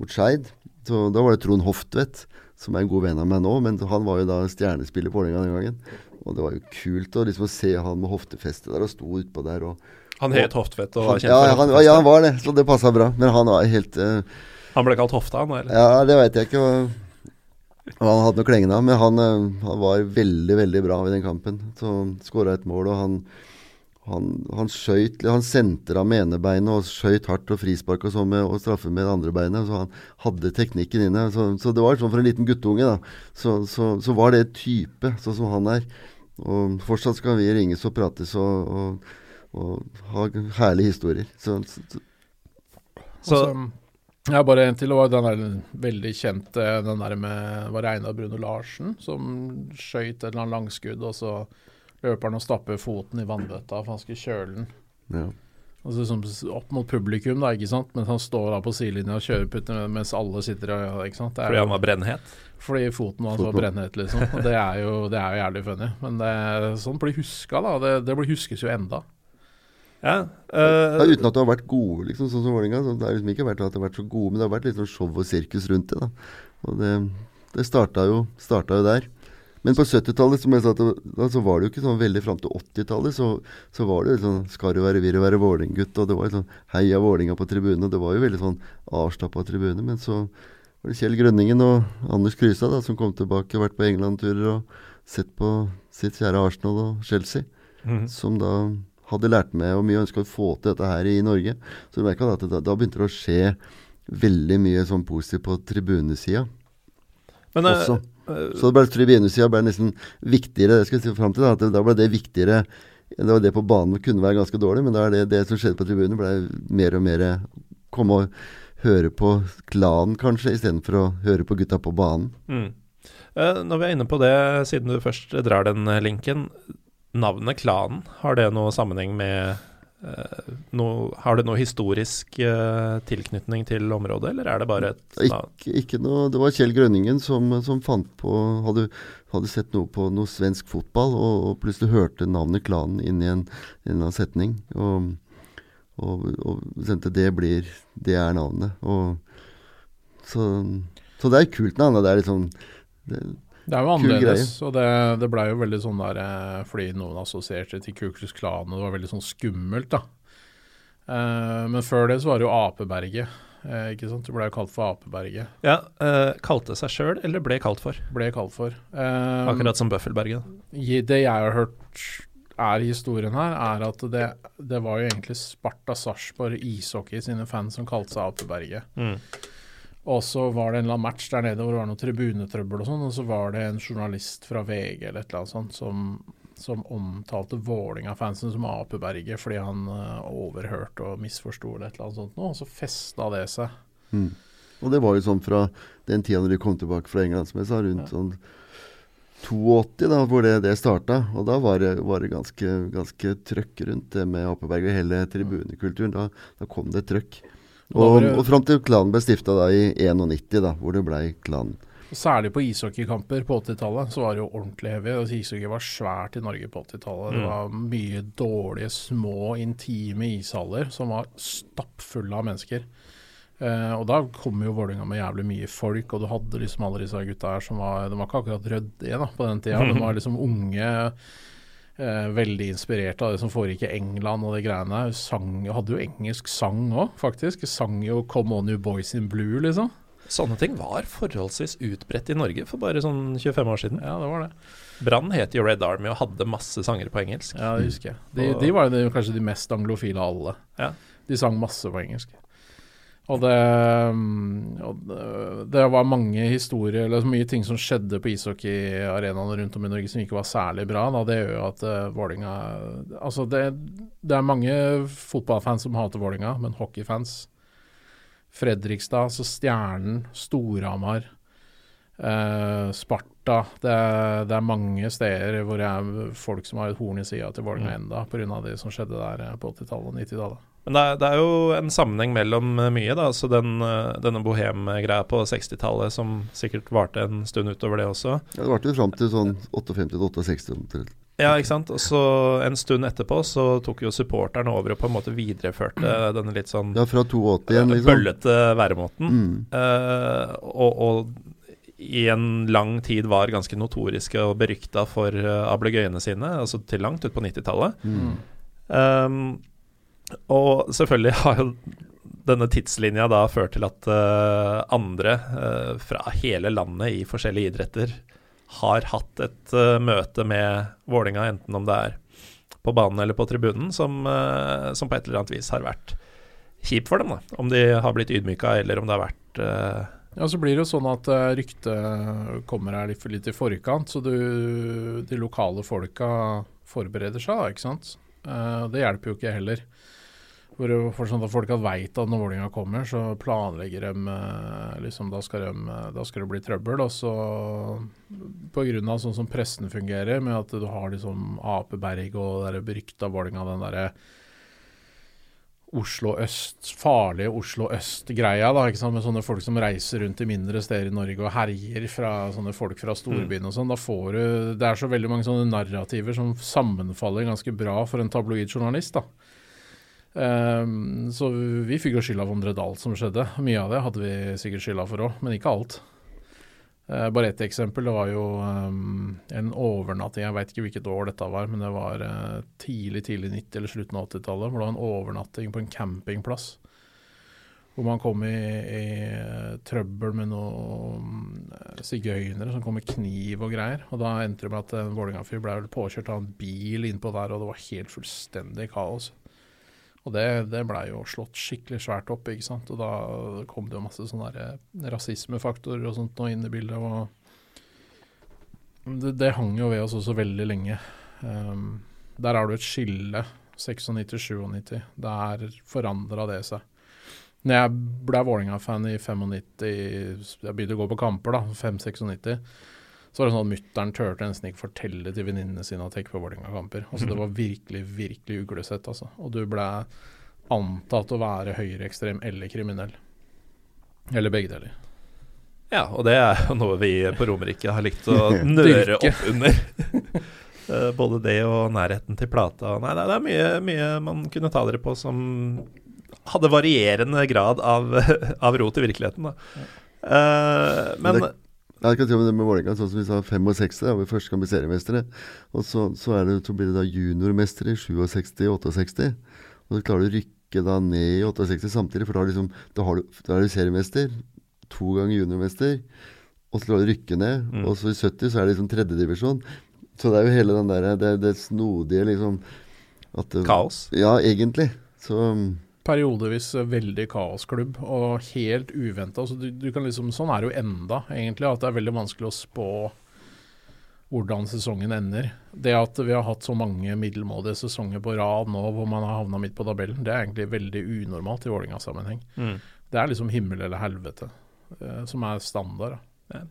mot Skeid, da var det Trond Hoftvedt, som er en god venn av meg nå, men han var jo da stjernespiller på Vålinga den gangen. Og det var jo kult å liksom se han med hoftefeste der og sto utpå der og Han het Hoftvedt og var han, kjent ja, for han, ja, han var det, så det passa bra. Men han var helt eh, Han ble kalt Hofta, han, eller? Ja, det veit jeg ikke hva han hadde noe klengende av, men han, eh, han var veldig, veldig bra i den kampen. Så skåra et mål, og han han, han skjøt Han sentra med ene beinet og skøyt hardt og frispark og sånn med, og straffe med det andre beinet. Så han hadde teknikken inne. Så, så det var sånn for en liten guttunge, da. Så, så, så var det type, sånn som han er. Og fortsatt skal vi ringes og prates og, og, og ha herlige historier. Så, så, Så ja, bare en til. Det var den der veldig kjente den der med Var det Einar Bruno Larsen som skøyt et eller annet langskudd, og så løper han og stapper foten i vannbøtta for han skulle kjøle den. ja. Altså som, opp mot publikum, da, ikke sant. Mens han står da på sidelinja og kjører putter mens alle sitter og ikke sant. Det er fordi han var brennhet. fordi foten hans var brennhet, liksom. Og det er jo, det er jo jævlig funny. Men det, sånn blir huska, da. Det, det blir huskes jo enda. Ja, Ja, eh, uten at du har vært gode, liksom, sånn som Vålerenga. Så det har liksom ikke vært at det har vært så gode, men det har vært litt sånn show og sirkus rundt det. da. Og det, det starta, jo, starta jo der. Men på 70-tallet som jeg sa, da, så var det jo ikke sånn veldig fram til 80-tallet. Så, så var det jo sånn Skal du være virre, være Vålerenga-gutt? Og det var jo sånn Heia Vålerenga på tribunen. Og det var jo veldig sånn avstappa tribune. Men så var det Kjell Grønningen og Anders Krystad da, som kom tilbake, vært på England-turer og sett på sitt kjære Arsenal og Chelsea mhm. som da hadde lært meg og mye ønska å få til dette her i Norge. Så du merka at da, da begynte det å skje veldig mye sånn positivt på tribunesida Men eh, også. eh, Så det ble tribunesida ble nesten viktigere. Det skal jeg si frem til da, at det, Da ble det viktigere. Det var det på banen kunne være ganske dårlig, men da er det, det som skjedde på tribunen, ble mer og mer Komme og høre på klanen, kanskje, istedenfor å høre på gutta på banen. Mm. Eh, når vi er inne på det, siden du først drar den linken. Navnet Klanen, har det noe sammenheng med eh, noe, Har det noe historisk uh, tilknytning til området, eller er det bare et navn? Ikke, ikke noe, det var Kjell Grønningen som, som fant på hadde, hadde sett noe på noe svensk fotball, og, og plutselig hørte navnet Klanen inn i en, en setning. Og, og, og sendte det blir Det er navnet. Og, så, så det er kult navn. Det er litt sånn det, Det er jo annerledes, og det, det blei jo veldig sånn der eh, fordi noen assosierte til Ku Klux Klan, og det var veldig sånn skummelt, da. Eh, men før det så var det jo Apeberget, eh, ikke sant. Det blei jo kalt for Apeberget. Ja, eh, kalte seg sjøl, eller ble kalt for? Ble kalt for. Eh, Akkurat som Bøffelberget. Det jeg har hørt er historien her, er at det, det var jo egentlig Sparta Sarpsborg ishockey sine fans som kalte seg Apeberget. Mm. Og så var det en eller annen match der nede hvor det var noe tribunetrøbbel og sånn, og så var det en journalist fra VG eller et eller annet sånt som, som omtalte Vålinga-fansen som Apeberget fordi han uh, overhørte og misforsto eller et eller annet sånt noe, og så festa det seg. mm. Og det var jo sånn fra den tida når de kom tilbake fra Englandsmessa, som jeg sa, rundt Ja. sånn 82, da, hvor det, det starta. Og da var det, var det ganske, ganske trøkk rundt det med Appeberg og hele tribunekulturen. Da, da kom det trøkk. Og, det- og fram til klanen ble stifta i 91, da, hvor det blei klanen. Særlig på ishockeykamper på 80-tallet så var det jo ordentlig heavy. Ishockey var svært i Norge på 80-tallet. Det Mm. var mye dårlige, små, intime ishaller som var stappfulle av mennesker. Eh, og da kom jo Vålerenga med jævlig mye folk, og du hadde liksom alle disse gutta her som var De var ikke akkurat ryddige da, på den tida. De var [LAUGHS] liksom unge, eh, veldig inspirert av det som foregikk i England og de greiene. Sang, hadde jo engelsk sang òg, faktisk. Sang jo 'Come On You Boys In Blue', liksom. Sånne ting var forholdsvis utbredt i Norge for bare sånn 25 år siden. Ja, det var det. Brann het jo Red Army og hadde masse sanger på engelsk. Ja, det husker jeg. De, de var jo kanskje de mest anglofile av alle. Ja. De sang masse på engelsk. Og det, mm, og det, var mange historier, eller mye ting som skjedde på ishockeyarenaene rundt om i Norge som ikke var særlig bra. Da. Det gjør jo at uh, Vålinga Altså, det, det er mange fotballfans som hater Vålinga, men hockeyfans Fredrikstad, så Stjernen, Storhamar, eh, Sparta det det er mange steder hvor det er folk som har et horn i sida til Vålinga Mm. enda, pga. det som skjedde der eh, på 80-tallet og 90-tallet. Men det er, det er jo en sammenheng mellom eh, mye, da. Så den, eh, denne bohem-greia på 60-tallet som sikkert varte en stund utover det også. Ja, det varte jo fram til sånn 58-68 omtrent. Ja, ikke sant. Og så en stund etterpå så tok jo supporterne over og på en måte videreførte denne litt sånn Ja, fra 82 igjen, liksom. bøllete væremåten. Mm. Uh, og, og i en lang tid var ganske notoriske og berykta for uh, ablegøyene sine, altså til langt ut på 90-tallet. Mm. Um, og selvfølgelig har jo denne tidslinja da ført til at uh, andre uh, fra hele landet i forskjellige idretter har hatt et uh, møte med Vålinga, enten om det er på banen eller på tribunen, som, som på et eller annet vis har vært kjip for dem. da Om de har blitt ydmyka, eller om det har vært Ja, så blir det jo sånn at ryktet kommer her litt, litt i forkant, så du, de lokale folka forbereder seg, da, ikke sant. Det hjelper jo ikke heller. For, sånn at folk veit at når Vålerenga kommer, så planlegger de eh, liksom, da skal, de, da skal det bli trøbbel. Og så pga. sånn som pressen fungerer, med at du har liksom Apeberg og det berykta Vålerenga, den derre Oslo øst, farlige Oslo øst-greia, da, ikke sant, med sånne folk som reiser rundt i mindre steder i Norge og herjer fra sånne folk fra storbyen og sånn. Da får du Det er så veldig mange sånne narrativer som sammenfaller ganske bra for en tabloid journalist, da. Ehm, så vi fikk jo skylda for omtrent som skjedde. Mye av det hadde vi sikkert skylda for òg, men ikke alt. Eh, bare ett eksempel. Det var jo ehm, en overnatting, jeg veit ikke hvilket år dette var, men det var eh, tidlig tidlig 90- eller slutten av 80-tallet. Hvor det var en overnatting på en campingplass. Hvor man kom i, i trøbbel med noen eh, sigøynere som kom med kniv og greier. Og da endte det med at en Vålerenga-fyr ble påkjørt av en bil innpå der, og det var helt fullstendig kaos. Og det, det blei jo slått skikkelig svært opp, ikke sant. Og da kom det jo masse sånne eh, rasismefaktorer og sånt nå inn i bildet. Og det, det hang jo ved oss også veldig lenge. Um, der har du et skille, 96-97. Der forandra det seg. Når jeg ble Vålerenga-fan i 95, jeg begynte å gå på kamper, da, 5-96, så var det sånn at mutter'n turte nesten ikke fortelle til venninnene sine at jeg gikk på Vålerenga-kamper. Altså, det var virkelig, virkelig uglesett, altså. Og du ble antatt å være høyreekstrem eller kriminell. Eller begge deler. Ja, og det er jo noe vi på Romerike har likt å [LAUGHS] nøre opp under. Eh, Både det og nærheten til plata. Nei, det er mye, mye man kunne ta dere på som hadde varierende grad av, [LAUGHS] av rot i virkeligheten. Da. Eh, men det- Ja, jeg kan si om det med Vålerenga, sånn som vi sa 65, da vi først kan bli seriemestere. Og så, så, er det, så blir det da juniormestere i 67-68. Og så klarer du å rykke da ned i 68 samtidig, for da, liksom, da, har du, da er du seriemester, to ganger juniormester, og så klarer du å rykke ned. Mm. Og så i 70 så er det liksom tredjedivisjon. Så det er jo hele den der, det, det snodige liksom at kaos. Ja, egentlig. Så periodevis veldig kaosklubb, og helt uventa. Så du, du kan liksom, sånn er det jo enda, egentlig. At det er veldig vanskelig å spå hvordan sesongen ender. Det at vi har hatt så mange middelmådige sesonger på rad nå hvor man har havna midt på tabellen, det er egentlig veldig unormalt i Vålerenga-sammenheng. Mm. Det er liksom himmel eller helvete, eh, som er standard. Da.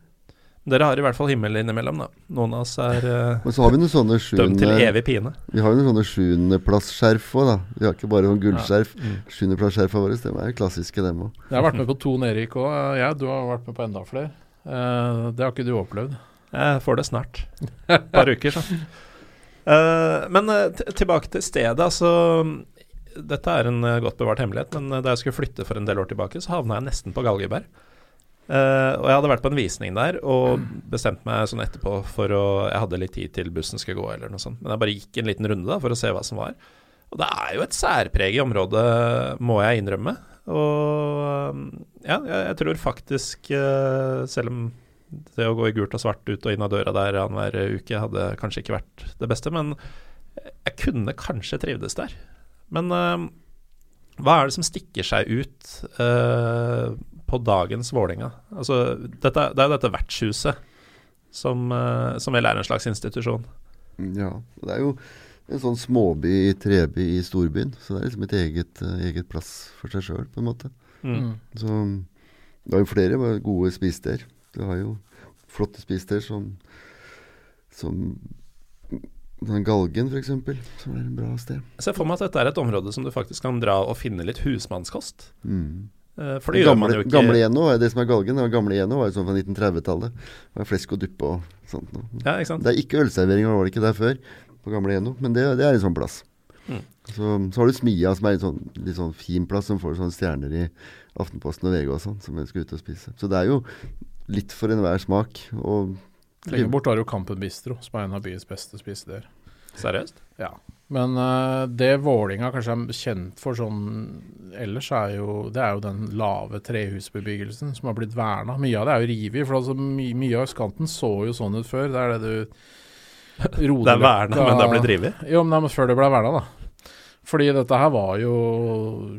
Dere har i hvert fall himmel innimellom, da. Noen av oss er uh, Men så har vi noen sånne dømt til evig pine. Vi har jo noen sånne sjuendeplassskjerf òg, da. Vi har ikke bare noen gullskjerf. Mm. Sjuendeplasskjerfa våre, det er klassiske, dem òg. Jeg har vært med på to nedrykk òg. Ja, du har vært med på enda flere. Uh, det har ikke du opplevd. Jeg får det snart. Et par uker, så. Uh, men eh, tilbake til stedet. Altså, dette er en eh, godt bevart hemmelighet, men eh, da jeg skulle flytte for en del år tilbake, så havna jeg nesten på Galgeberg. Eh, og jeg hadde vært på en visning der og bestemt meg sånn etterpå for å Jeg hadde litt tid til bussen skulle gå, eller noe sånt. Men jeg bare gikk en liten runde da for å se hva som var. Og det er jo et særpreg i området, må jeg innrømme. Og eh, ja, jeg, tror faktisk, uh, selv om det å gå i gult og svart ut og inn av døra der annenhver uke hadde kanskje ikke vært det beste, men jeg kunne kanskje trivdes der. Men uh, hva er det som stikker seg ut eh, på dagens Vålinga? Altså, dette, det er jo dette vertshuset som, eh, som vel er en slags institusjon. Ja. Det er jo en sånn småby i treby i storbyen, så det er liksom et eget, eh, eget plass for seg sjøl, på en måte. Mm. Mm. Så det er jo flere gode spisesteder. Du har jo flotte spisesteder som som den Galgen, f.eks., som er en bra sted. Jeg ser for meg at dette er et område som du faktisk kan dra og finne litt husmannskost. Mm. Eh, for det gjør man jo ikke gamle Eno, er det som er Galgen, det gamle Eno var jo sånn fra 1930-tallet. Det var Flesk og duppe og sånt. Ja, ikke sant? Det er ikke ølservering, var det ikke der før, på gamle Eno, men det, det er en sånn plass. Mm. Så, så har du Smia, som er en sånn, litt sånn fin plass, som får sånne stjerner i Aftenposten og VG og sånn, som ønsker ut og spise. Så det er jo litt for enhver smak. Og Lenger bort har du Kampen Bistro, som er en av byens beste spisesteder. Seriøst? Ja. Men uh, det Vålinga kanskje er kjent for sånn ellers, er jo, det er jo den lave trehusbebyggelsen som har blitt verna. Mye av det er jo revet, for altså, my, mye av østkanten så jo sånn ut før. Det er det du [LAUGHS] Det er verna, men det er blitt revet? Jo, men, men før det ble verna, da. Fordi dette her var jo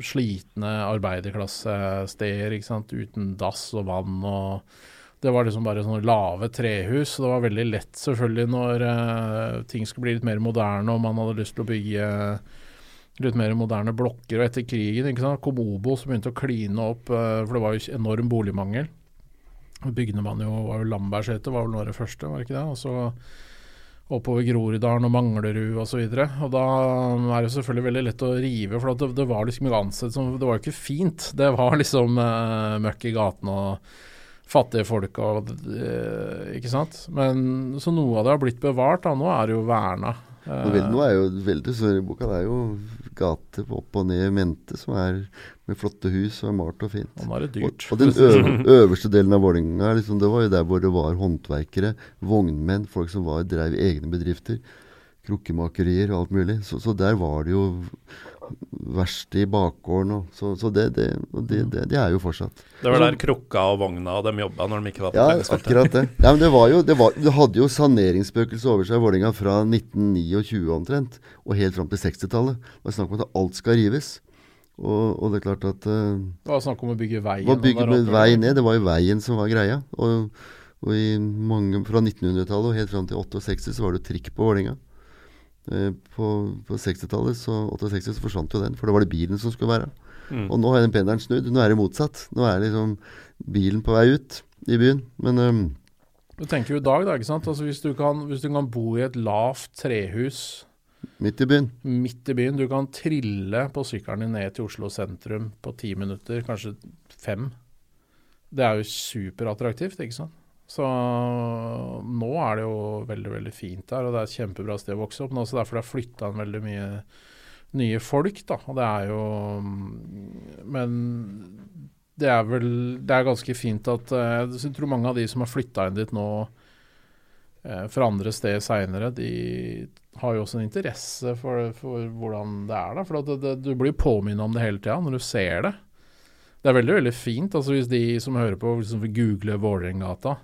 slitne arbeiderklassesteder, ikke sant. Uten dass og vann og Det var liksom bare sånne lave trehus. Det var veldig lett selvfølgelig når uh, ting skulle bli litt mer moderne og man hadde lyst til å bygge litt mer moderne blokker. Og etter krigen ikke sant, kom Obo som begynte å kline opp, uh, for det var jo enorm boligmangel. Bygde man jo, var jo Lambertseter var vel noe av det første, var det ikke det? Og så oppover Groruddalen og Manglerud osv. Og, så og da er det selvfølgelig veldig lett å rive, for det, det var liksom ikke ansett som Det var jo ikke fint. Det var liksom uh, møkk i gatene og fattige folk og eh, Ikke sant? Men så noe av det har blitt bevart, da. Nå er det jo verna. Og nå er jo veldig så i boka det er jo gater opp og ned i mente som er med flotte hus og er malt og fint. Og nå er det dyrt. og den øv, [LAUGHS] øverste delen av Vålerenga liksom, det var jo der hvor det var håndverkere, vognmenn, folk som var, drev egne bedrifter. Krukkemakerier og alt mulig. Så, så der var det jo verksted i bakgården. Og, så så det, det, og det, det, det er jo fortsatt. Det var der krukka og vogna og dem jobba når de ikke var på Ja, akkurat det. Ja, men det var jo, det, var, det hadde jo saneringsspøkelse over seg i Vålerenga fra 1929 omtrent, og helt fram til 60-tallet. Det var snakk om at alt skal rives. Og, og det er klart at uh, Det var snakk om å bygge veien. var bygge der med vei ned. Det var jo veien som var greia. Og, og i mange, fra 1900-tallet og helt fram til 68 så var det jo trikk på Vålerenga. Eh, på på 60-tallet, så 68 så forsvant jo den, for da var det bilen som skulle være. Mm. Og nå har den pendelen snudd. Nå er det motsatt. Nå er liksom bilen på vei ut i byen. Men um, Du tenker jo i dag, da. ikke sant? Altså hvis, du kan, hvis du kan bo i et lavt trehus midt i byen midt i byen, du kan trille på sykkelen din ned til Oslo sentrum på ti minutter, kanskje fem. Det er jo superattraktivt, ikke sant. Så nå er det jo veldig veldig fint der, og det er et kjempebra sted å vokse opp. Men også derfor det er flytta inn veldig mye nye folk, da. Og det er jo Men det er vel Det er ganske fint at eh, Jeg tror mange av de som har flytta inn dit nå eh, fra andre steder seinere, de har jo også en interesse for, for hvordan det er der. For det, det, du blir påminnet om det hele tida når du ser det. Det er veldig veldig fint. altså Hvis de som hører på liksom vil google Vålerengata,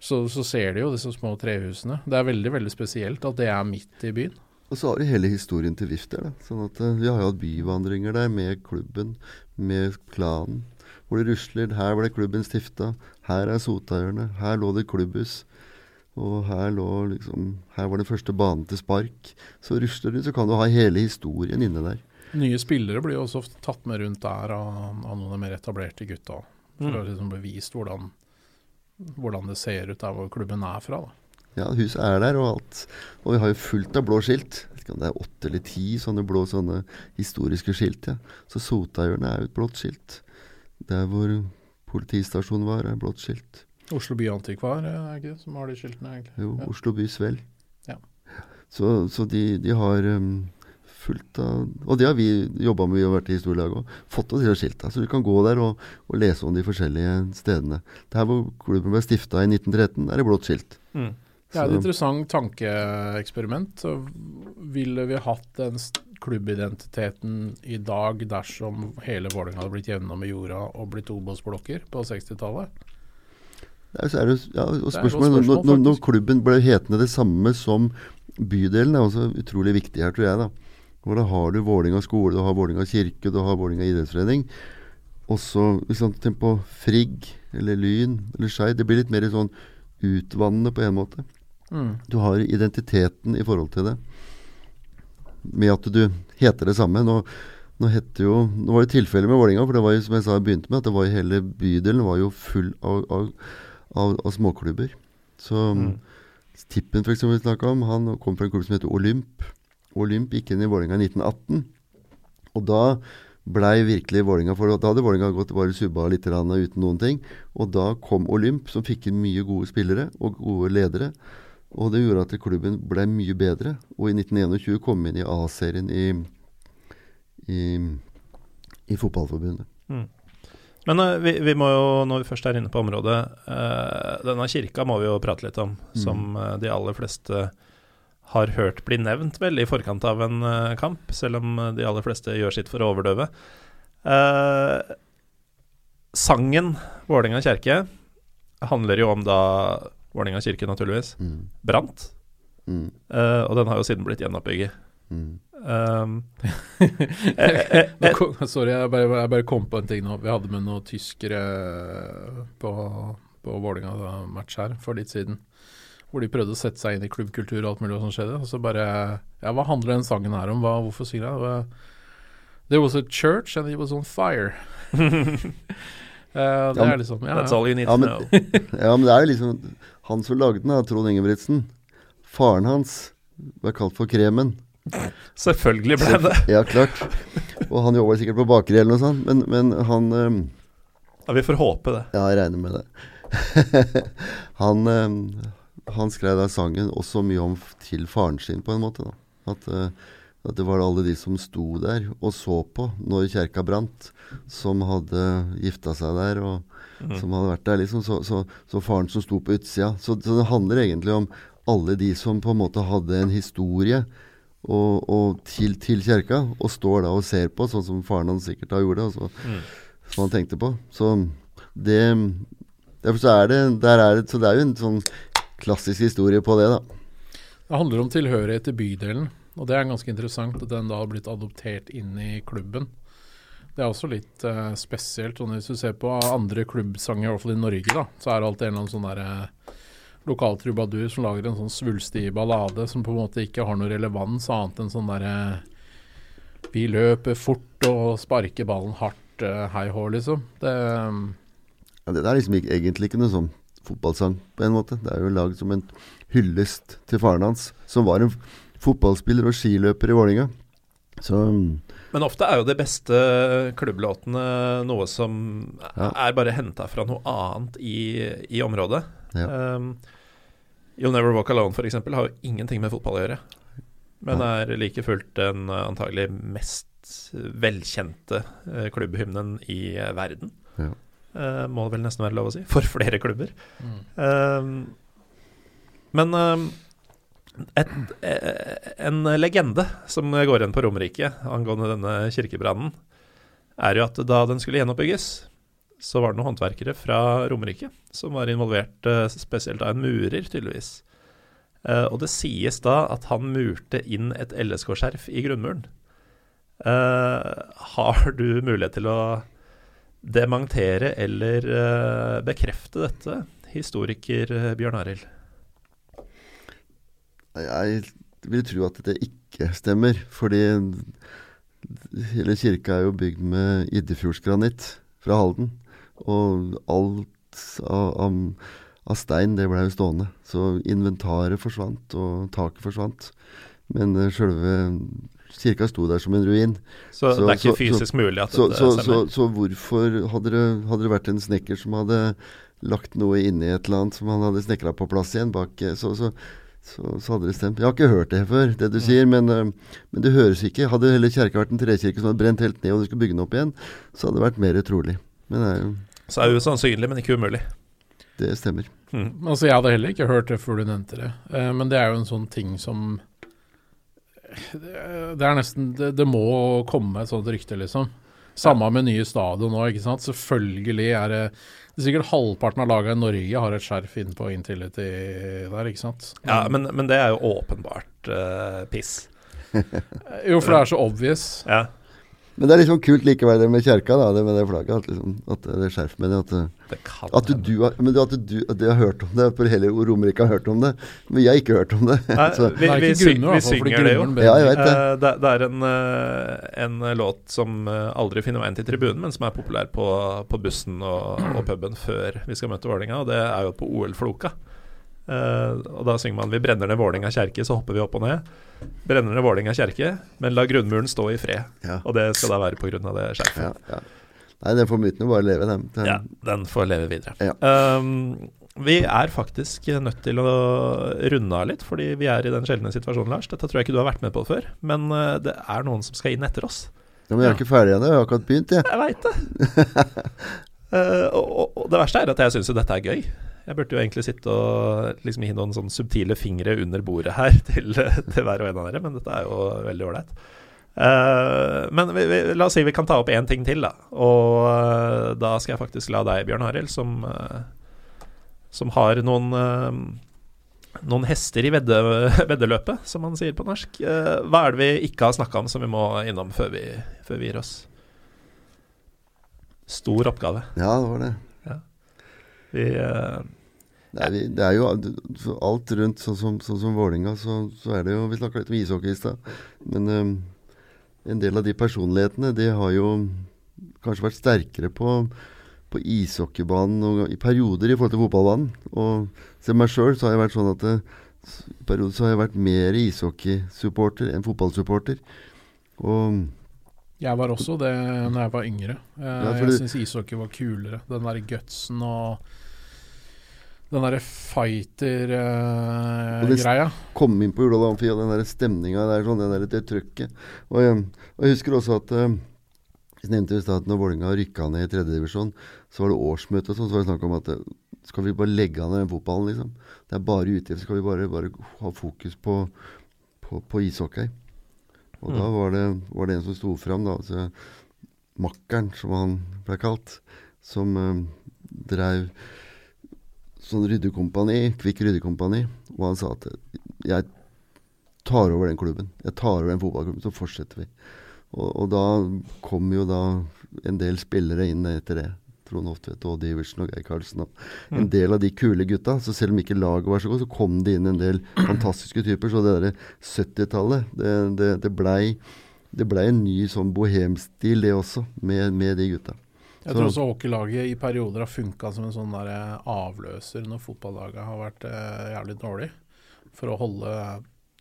så, så ser de jo disse små trehusene. Det er veldig veldig spesielt at det er midt i byen. Og så har du hele historien til VIF der. da. Sånn at eh, Vi har jo hatt byvandringer der med klubben, med klanen. Hvor det rusler. Her ble klubben stifta. Her er Sotahjørnet. Her lå det klubbhus. Og her lå liksom Her var den første banen til spark. Så rusler du, så kan du ha hele historien inne der. Nye spillere blir jo også ofte tatt med rundt der av, av noen av de mer etablerte gutta. For Mm. å liksom bli vist hvordan hvordan det ser ut der hvor klubben er fra. da. Ja, huset er der og alt. Og vi har jo fullt av blå skilt. Jeg vet ikke om det er åtte eller ti sånne blå sånne historiske skilt. ja. Så Sotahjørnet er jo et blått skilt. Der hvor politistasjonen var, er blått skilt. Oslo by antikvar er ikke det som har de skiltene, egentlig? Jo, Ja. Oslo by Svel. Ja. Så, så de, de har um, fullt av Og det har vi jobba med, vi har vært i historielaget òg. Fått oss de skilta. Så du kan gå der og, og lese om de forskjellige stedene. Der hvor klubben ble stifta i 1913, er det blått skilt. Mm. Det er et interessant tankeeksperiment. Ville vi hatt den klubbidentiteten i dag dersom hele Vålerenga hadde blitt jevna med jorda og blitt Obos-blokker på 60-tallet? Det er, så er det, ja, og Det spørsmålet, spørsmål, når, når, når klubben ble hetende det samme som bydelen, er også utrolig viktig her, tror jeg. da. Hvor da har du Vålinga skole, du har Vålinga kirke, du har Vålinga idrettsforening. Og så man på Frigg eller Lyn eller Skei, det blir litt mer sånn utvannende på en måte. Mm. Du har identiteten i forhold til det. Med at du heter det samme. Nå, nå heter jo Nå var det tilfelle med Vålinga, for det var jo som jeg sa jeg begynte med, at det var hele bydelen var jo full av, av, av, av småklubber. Så Mm. Tippen for eksempel, vi snakket om, han kom fra en klubb som heter Olymp. Olymp gikk inn i Vålinga i 1918. Og da blei virkelig Vålinga for Da hadde Vålinga gått bare subba litt uten noen ting. Og da kom Olymp, som fikk inn mye gode spillere og gode ledere. Og det gjorde at klubben ble mye bedre. Og i 1921 kom inn i A-serien i, i, i Fotballforbundet. Men eh, vi, vi må jo, når vi først er inne på området eh, Denne kirka må vi jo prate litt om, som eh, de aller fleste har hørt bli nevnt vel i forkant av en eh, kamp, selv om eh, de aller fleste gjør sitt for å overdøve. Eh, sangen Vålerenga kirke handler jo om da Vålerenga kirke, naturligvis, Mm. brant. Mm. eh, og den har jo siden blitt gjenoppbygget. Mm. [LAUGHS] Um, Sorry, jeg bare, jeg bare kom på en ting nå. Vi hadde med noen tyskere på, på Vålerenga-match her for litt siden. Hvor de prøvde å sette seg inn i klubbkultur og alt mulig som skjedde. Og så bare Ja, hva handler den sangen her om? Hva, hvorfor synger jeg? Det var- There was a church and it was on fire. uh, [LAUGHS] det Ja, er liksom ja, That's all you need Ja, to men- know. [LAUGHS] Ja, men det er jo liksom Han som lagde den, da, Trond Ingebrigtsen. Faren hans ble kalt for Kremen. Selvfølgelig ble det. Ja, klart. Og han jobba sikkert på bakeri eller noe sånt, men, men han um, Ja, vi får håpe det. Ja, jeg regner med det. [LAUGHS] han, ehm, han skrev da sangen også mye om til faren sin, på en måte. da. At, eh, at det var alle de som sto der og så på når kjerka brant, som hadde gifta seg der, og Mm. som hadde vært der. liksom, Så, så, så faren som sto på utsida. Så, så det handler egentlig om alle de som på en måte hadde en historie og, og til, til kjerka, og står da og ser på, sånn som faren hans sikkert da gjorde, og så, Mm. som han tenkte på. Så det Derfor så er det der er det, Så det er jo en sånn klassisk historie på det, da. Det handler om tilhørighet til bydelen, og det er ganske interessant at den da har blitt adoptert inn i klubben. Det er også litt eh, spesielt. Og hvis du ser på andre klubbsanger, i hvert fall i Norge, da, så er det alltid en eller annen sånn der eh, lokal trubadur som lager en sånn svulstig ballade som på en måte ikke har noe relevans annet enn sånn derre Vi løper fort og sparker ballen hardt, eh, hei hå, liksom. Det Ja, det er liksom ikke, egentlig ikke noe sånn fotballsang, på en måte. Det er jo lagd som en hyllest til faren hans, som var en fotballspiller og skiløper i Vålinga. Så Men ofte er jo de beste klubblåtene noe som Ja. er bare henta fra noe annet i, i området. Ja. Um, You'll Never Walk Alone for eksempel, har jo ingenting med fotball å gjøre. Men er like fullt den eh, antagelig mest velkjente eh, klubbhymnen i eh, verden. Ja. Eh, må det vel nesten være lov å si. For flere klubber. mm. Um, men um, et, eh, en legende som går igjen på Romerike angående denne kirkebrannen, er jo at da den skulle gjenoppbygges, så var det noen håndverkere fra Romerike som var involvert, eh, spesielt av en murer, tydeligvis. Eh, og det sies da at han murte inn et LSK-skjerf i grunnmuren. Har du mulighet til å dementere eller eh, bekrefte dette, historiker eh, Bjørn Arild? jeg vil tro at det ikke stemmer, fordi hele kirka er jo bygd med Iddefjordsgranitt fra Halden. Og alt av, av, av stein, det ble jo stående. Så inventaret forsvant, og taket forsvant. Men uh, sjølve kirka sto der som en ruin. Så, så det er ikke så, fysisk så, mulig at så, det stemmer? Så, hvorfor hadde det, hadde det, vært en snekker som hadde lagt noe inni et eller annet som han hadde snekra på plass igjen bak så, så, hadde det stemt. Jeg har ikke hørt det før, det du mm. sier, men, uh, men, det høres ikke. Hadde heller kjerka vært en trekirke som hadde brent helt ned, og du skulle bygge den opp igjen, så hadde det vært mer utrolig. Men det er jo Så er det usannsynlig, men ikke umulig. Det stemmer. Mm. Altså, jeg hadde heller ikke hørt det før du nevnte det, uh, men det er jo en sånn ting som det er nesten det, det, må komme et sånt rykte, liksom. Samme med nye stadion nå, ikke sant. Selvfølgelig er det, det er sikkert halvparten av laget i Norge har et skjerf inne på Intility der, ikke sant. Ja, men, men det er jo åpenbart uh, piss. jo, for det er så obvious. Ja. Men det er liksom kult likevel det med kjerka, da, det med det flagget. At, liksom, at det skjerf med det. At, det at du, har, men at du, at har hørt om det, for hele Romerike har hørt om det. Men jeg har ikke hørt om det. Nei, [LAUGHS] vi, vi, syng, vi, synger det jo. Ja, jeg vet det. Uh, det, det, er en, uh, en, låt som uh, aldri finner veien til tribunen, men som er populær på, på bussen og, og, puben før vi skal møte Vålerenga, og det er jo på OL-floka. og da synger man 'Vi brenner ned Vålerenga kjerke, så hopper vi opp og ned'. Brenner ned Vålerenga kjerke, men la grunnmuren stå i fred. Ja. Og det skal da være pga. det skjerfet. Ja, ja. Nei, den får myten bare leve, den. den. Ja, den får leve videre. Um, vi er faktisk nødt til å runde av litt, fordi vi er i den sjeldne situasjonen, Lars. Dette tror jeg ikke du har vært med på før, men uh, det er noen som skal inn etter oss. Ja, Men jeg er ikke ferdig ennå, jeg har akkurat begynt, jeg. Jeg veit det. [LAUGHS] uh, og, og, det verste er at jeg syns jo dette er gøy. Jeg burde jo egentlig sitte og liksom gi noen sånne subtile fingre under bordet her [LAUGHS] til, til hver og en av dere, men dette er jo veldig ålreit. Uh, men vi, vi, la oss si vi kan ta opp én ting til, da. Og uh, da skal jeg faktisk la deg, Bjørn Arild, som, uh, som har noen noen hester i vedde, [LAUGHS] veddeløpet, som man sier på norsk. hva er det vi ikke har snakka om som vi må innom før vi, før vi gir oss? Stor oppgave. Ja, det var det. Ja. Vi Nei, er, det er jo alt rundt, sånn som, sånn som Vålinga, så, så, er det jo Vi snakka litt om ishockey i stad. Men um, en del av de personlighetene, de har jo kanskje vært sterkere på, på ishockeybanen og i perioder i forhold til fotballbanen. Og se meg sjøl, så har jeg vært sånn at det, i perioder så har jeg vært mer ishockeysupporter enn fotballsupporter. Og jeg var også det når jeg var yngre. Jeg, ja, jeg syns ishockey var kulere. Den der gutsen og den derre fighter-greia. Uh, Komme inn på Jordal Amfi og den der stemninga der, sånn, det, der, det trøkket. Og, um, og, jeg husker også at uh, Jeg nevnte i stad at når Vålerenga rykka ned i tredjedivisjon, så var det årsmøte og sånn, så var det snakk om at skal vi bare legge av ned den fotballen, liksom? Det er bare utgift. Skal vi bare, bare ha fokus på, på, på ishockey? Og mm. da var det, var det, en som sto fram, da. Altså, makkeren, som han ble kalt, som uh, dreiv sånn ryddekompani, Kvikk ryddekompani, og han sa at jeg tar over den klubben. Jeg tar over den fotballklubben, så fortsetter vi. Og, og da kom jo da en del spillere inn etter det. Trond Hoftvedt, Odd Iversen og Geir Karlsen. Og en mm. del av de kule gutta. Så selv om ikke laget var så godt, så kom det inn en del fantastiske typer. Så det derre 70-tallet, det, det, det blei ble en ny sånn bohemstil, det også, med, med de gutta. Jeg tror også hockeylaget i perioder har funka som en sånn der eh, avløser når fotballaget har vært eh, jævlig dårlig, for å holde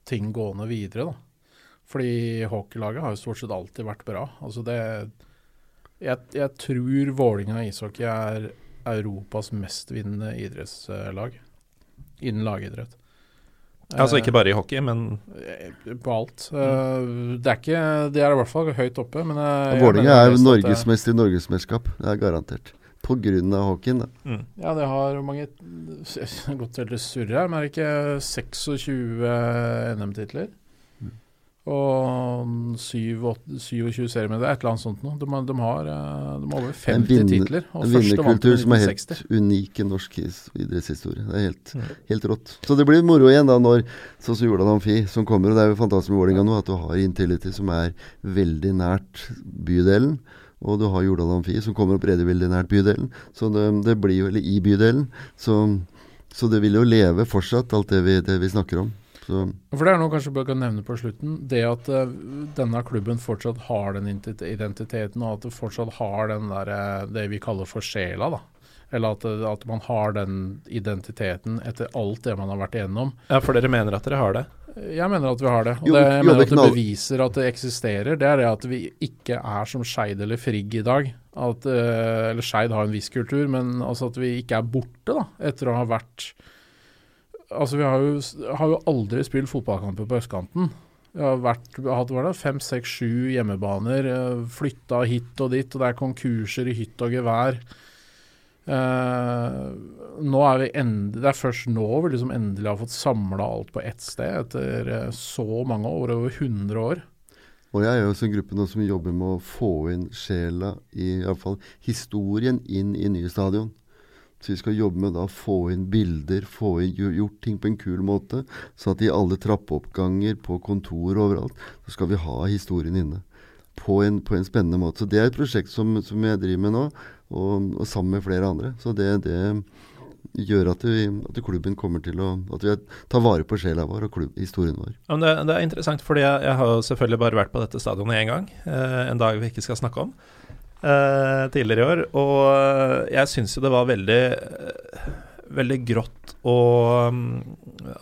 ting gående videre. da. Fordi hockeylaget har jo stort sett alltid vært bra. Altså det Jeg, jeg tror Vålinga ishockey er Europas mestvinnende idrettslag innen lagidrett. Altså ikke bare i hockey, men eh, På alt. Mm. Det er ikke De er i hvert fall høyt oppe, men Vålerenga er norgesmester i norgesmesterskap. Det er garantert. På grunn av hockeyen, da. Mm. Ja, det har mange Godt til surre her, men er det ikke 26 NM-titler? Og 27 serier med det, et eller annet sånt noe. De, de, har, eh, de har over 50 vinne, titler. en vinnerkultur som er helt unik i norsk idrettshistorie. Det er helt, mm. helt, rått. Så det blir moro igjen da når sånn som Jordan Amfi som kommer. og Det er jo fantastisk med Vålerenga nå at du har Intility som er veldig nært bydelen. Og du har Jordal Amfi som kommer opp veldig nært bydelen. Så det, det blir jo, eller i bydelen. Så, så, det vil jo leve fortsatt, alt det vi, det vi snakker om. Så. For Det er noe kanskje bare kan nevne på slutten. Det at uh, denne klubben fortsatt har den identiteten, og at det fortsatt har den der, uh, det vi kaller for sjela. da. Eller at, at man har den identiteten etter alt det man har vært igjennom. Ja, for dere mener at dere har det? Jeg mener at vi har det. Og Jo, det jeg mener at det beviser at det eksisterer, det er det at vi ikke er som Skeid eller Frigg i dag. At, uh, eller Skeid har en viss kultur, men altså at vi ikke er borte da, etter å ha vært Altså, vi har jo, har jo aldri spilt fotballkamper på østkanten. Vi har vært, hatt hva er det, fem, seks, sju hjemmebaner, eh, flytta hit og dit, og det er konkurser i hytt og gevær. Eh, nå er vi endelig, Det er først nå vi liksom endelig har fått samla alt på ett sted, etter eh, så mange år, over 100 år. Og jeg er jo også en gruppe nå som jobber med å få inn sjela, i, i fall historien, inn i nye stadion. Så vi skal jobbe med å få inn bilder, få inn, gjort ting på en kul måte. Så at i alle trappeoppganger, på kontor og overalt, så skal vi ha historien inne. På en, på en spennende måte. Så det er et prosjekt som, som jeg driver med nå, og, og sammen med flere andre. Så det, det gjør at, vi, at klubben kommer til å At vi tar vare på sjela vår og klubb, historien vår. Ja, det, det er interessant, fordi jeg, jeg har selvfølgelig bare vært på dette stadionet én gang. Eh, en dag vi ikke skal snakke om. Eh, tidligere i år. Og eh, jeg syns jo det var veldig uh, Veldig grått og um,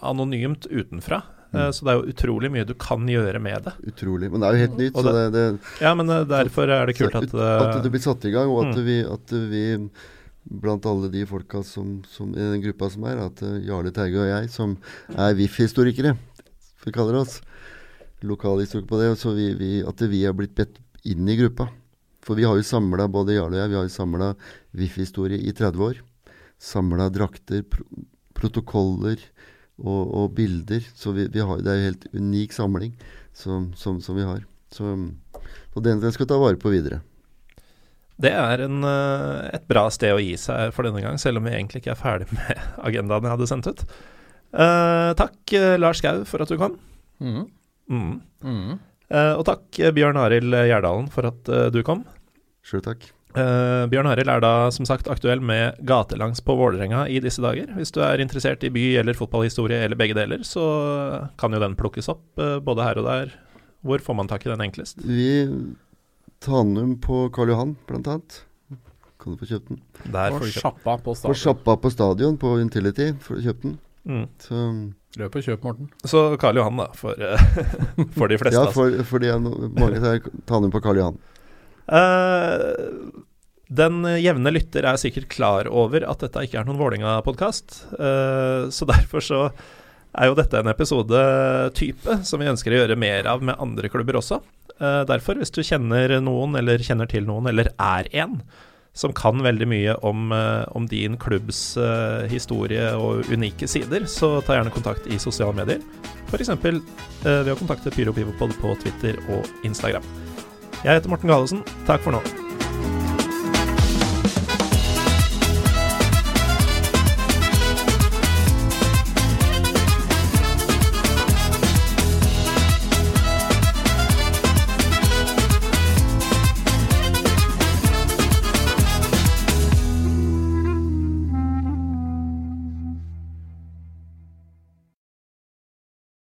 anonymt utenfra. Mm. Så det er jo utrolig mye du kan gjøre med det. Utrolig. Men det er jo helt nytt. Det, så det, det, Ja, men derfor er det kult at at det blir satt i gang, og at, Mm. vi, at vi blant alle de folka som, som i den gruppa som er, at Jarle Terge og jeg, som er VIF-historikere, for vi kaller oss, lokalhistorikere på det, så vi, vi, at vi har blitt bedt inn i gruppa. For vi har jo samla, både Jarle og jeg, vi har jo samla VIF-historie i 30 år. Samla drakter, pro protokoller og, og bilder. Så vi, vi har, det er jo helt unik samling som, som, som vi har. Så, den, skal vi ta vare på videre. Det er en, eh, et bra sted å gi seg for denne gang, selv om vi egentlig ikke er ferdig med [LAUGHS] agendaen jeg hadde sendt ut. Uh, takk, eh, Lars Skau, for at du kom. Mm. Mm. Mm. Uh, og takk, Bjørn Arild Gjerdalen, for at uh, du kom. Sjøl takk. Uh, Bjørn Arild er da som sagt aktuell med Gatelangs på Vålerenga i disse dager. Hvis du er interessert i by- eller fotballhistorie eller begge deler, så kan jo den plukkes opp uh, både her og der. Hvor får man tak i den enklest? Vi Tanum på Karl Johan, blant annet. Kan du få kjøpt den. Der får du sjappa på På stadion. sjappa på stadion, på Intility, får du kjøpt den. Mm. Så, Løp og kjøp, Morten. Så Karl Johan, da, for, eh, [LAUGHS] for de fleste. ja, altså. for, for de, er no, mange er Tanum på Karl Johan. Eh, den jevne lytter er sikkert klar over at dette ikke er noen Vålerenga-podkast, eh, så [LAUGHS] derfor så er jo dette en episodetype som vi ønsker å gjøre mer av med andre klubber også. Eh, derfor, hvis du kjenner noen, eller kjenner til noen, eller er en, som kan veldig mye om, om din klubbs historie og unike sider, så ta gjerne kontakt i sosiale medier. F.eks. Ved å kontakte Pyro Pivopod på Twitter og Instagram. Jeg heter Morten Gallosen. Takk for nå.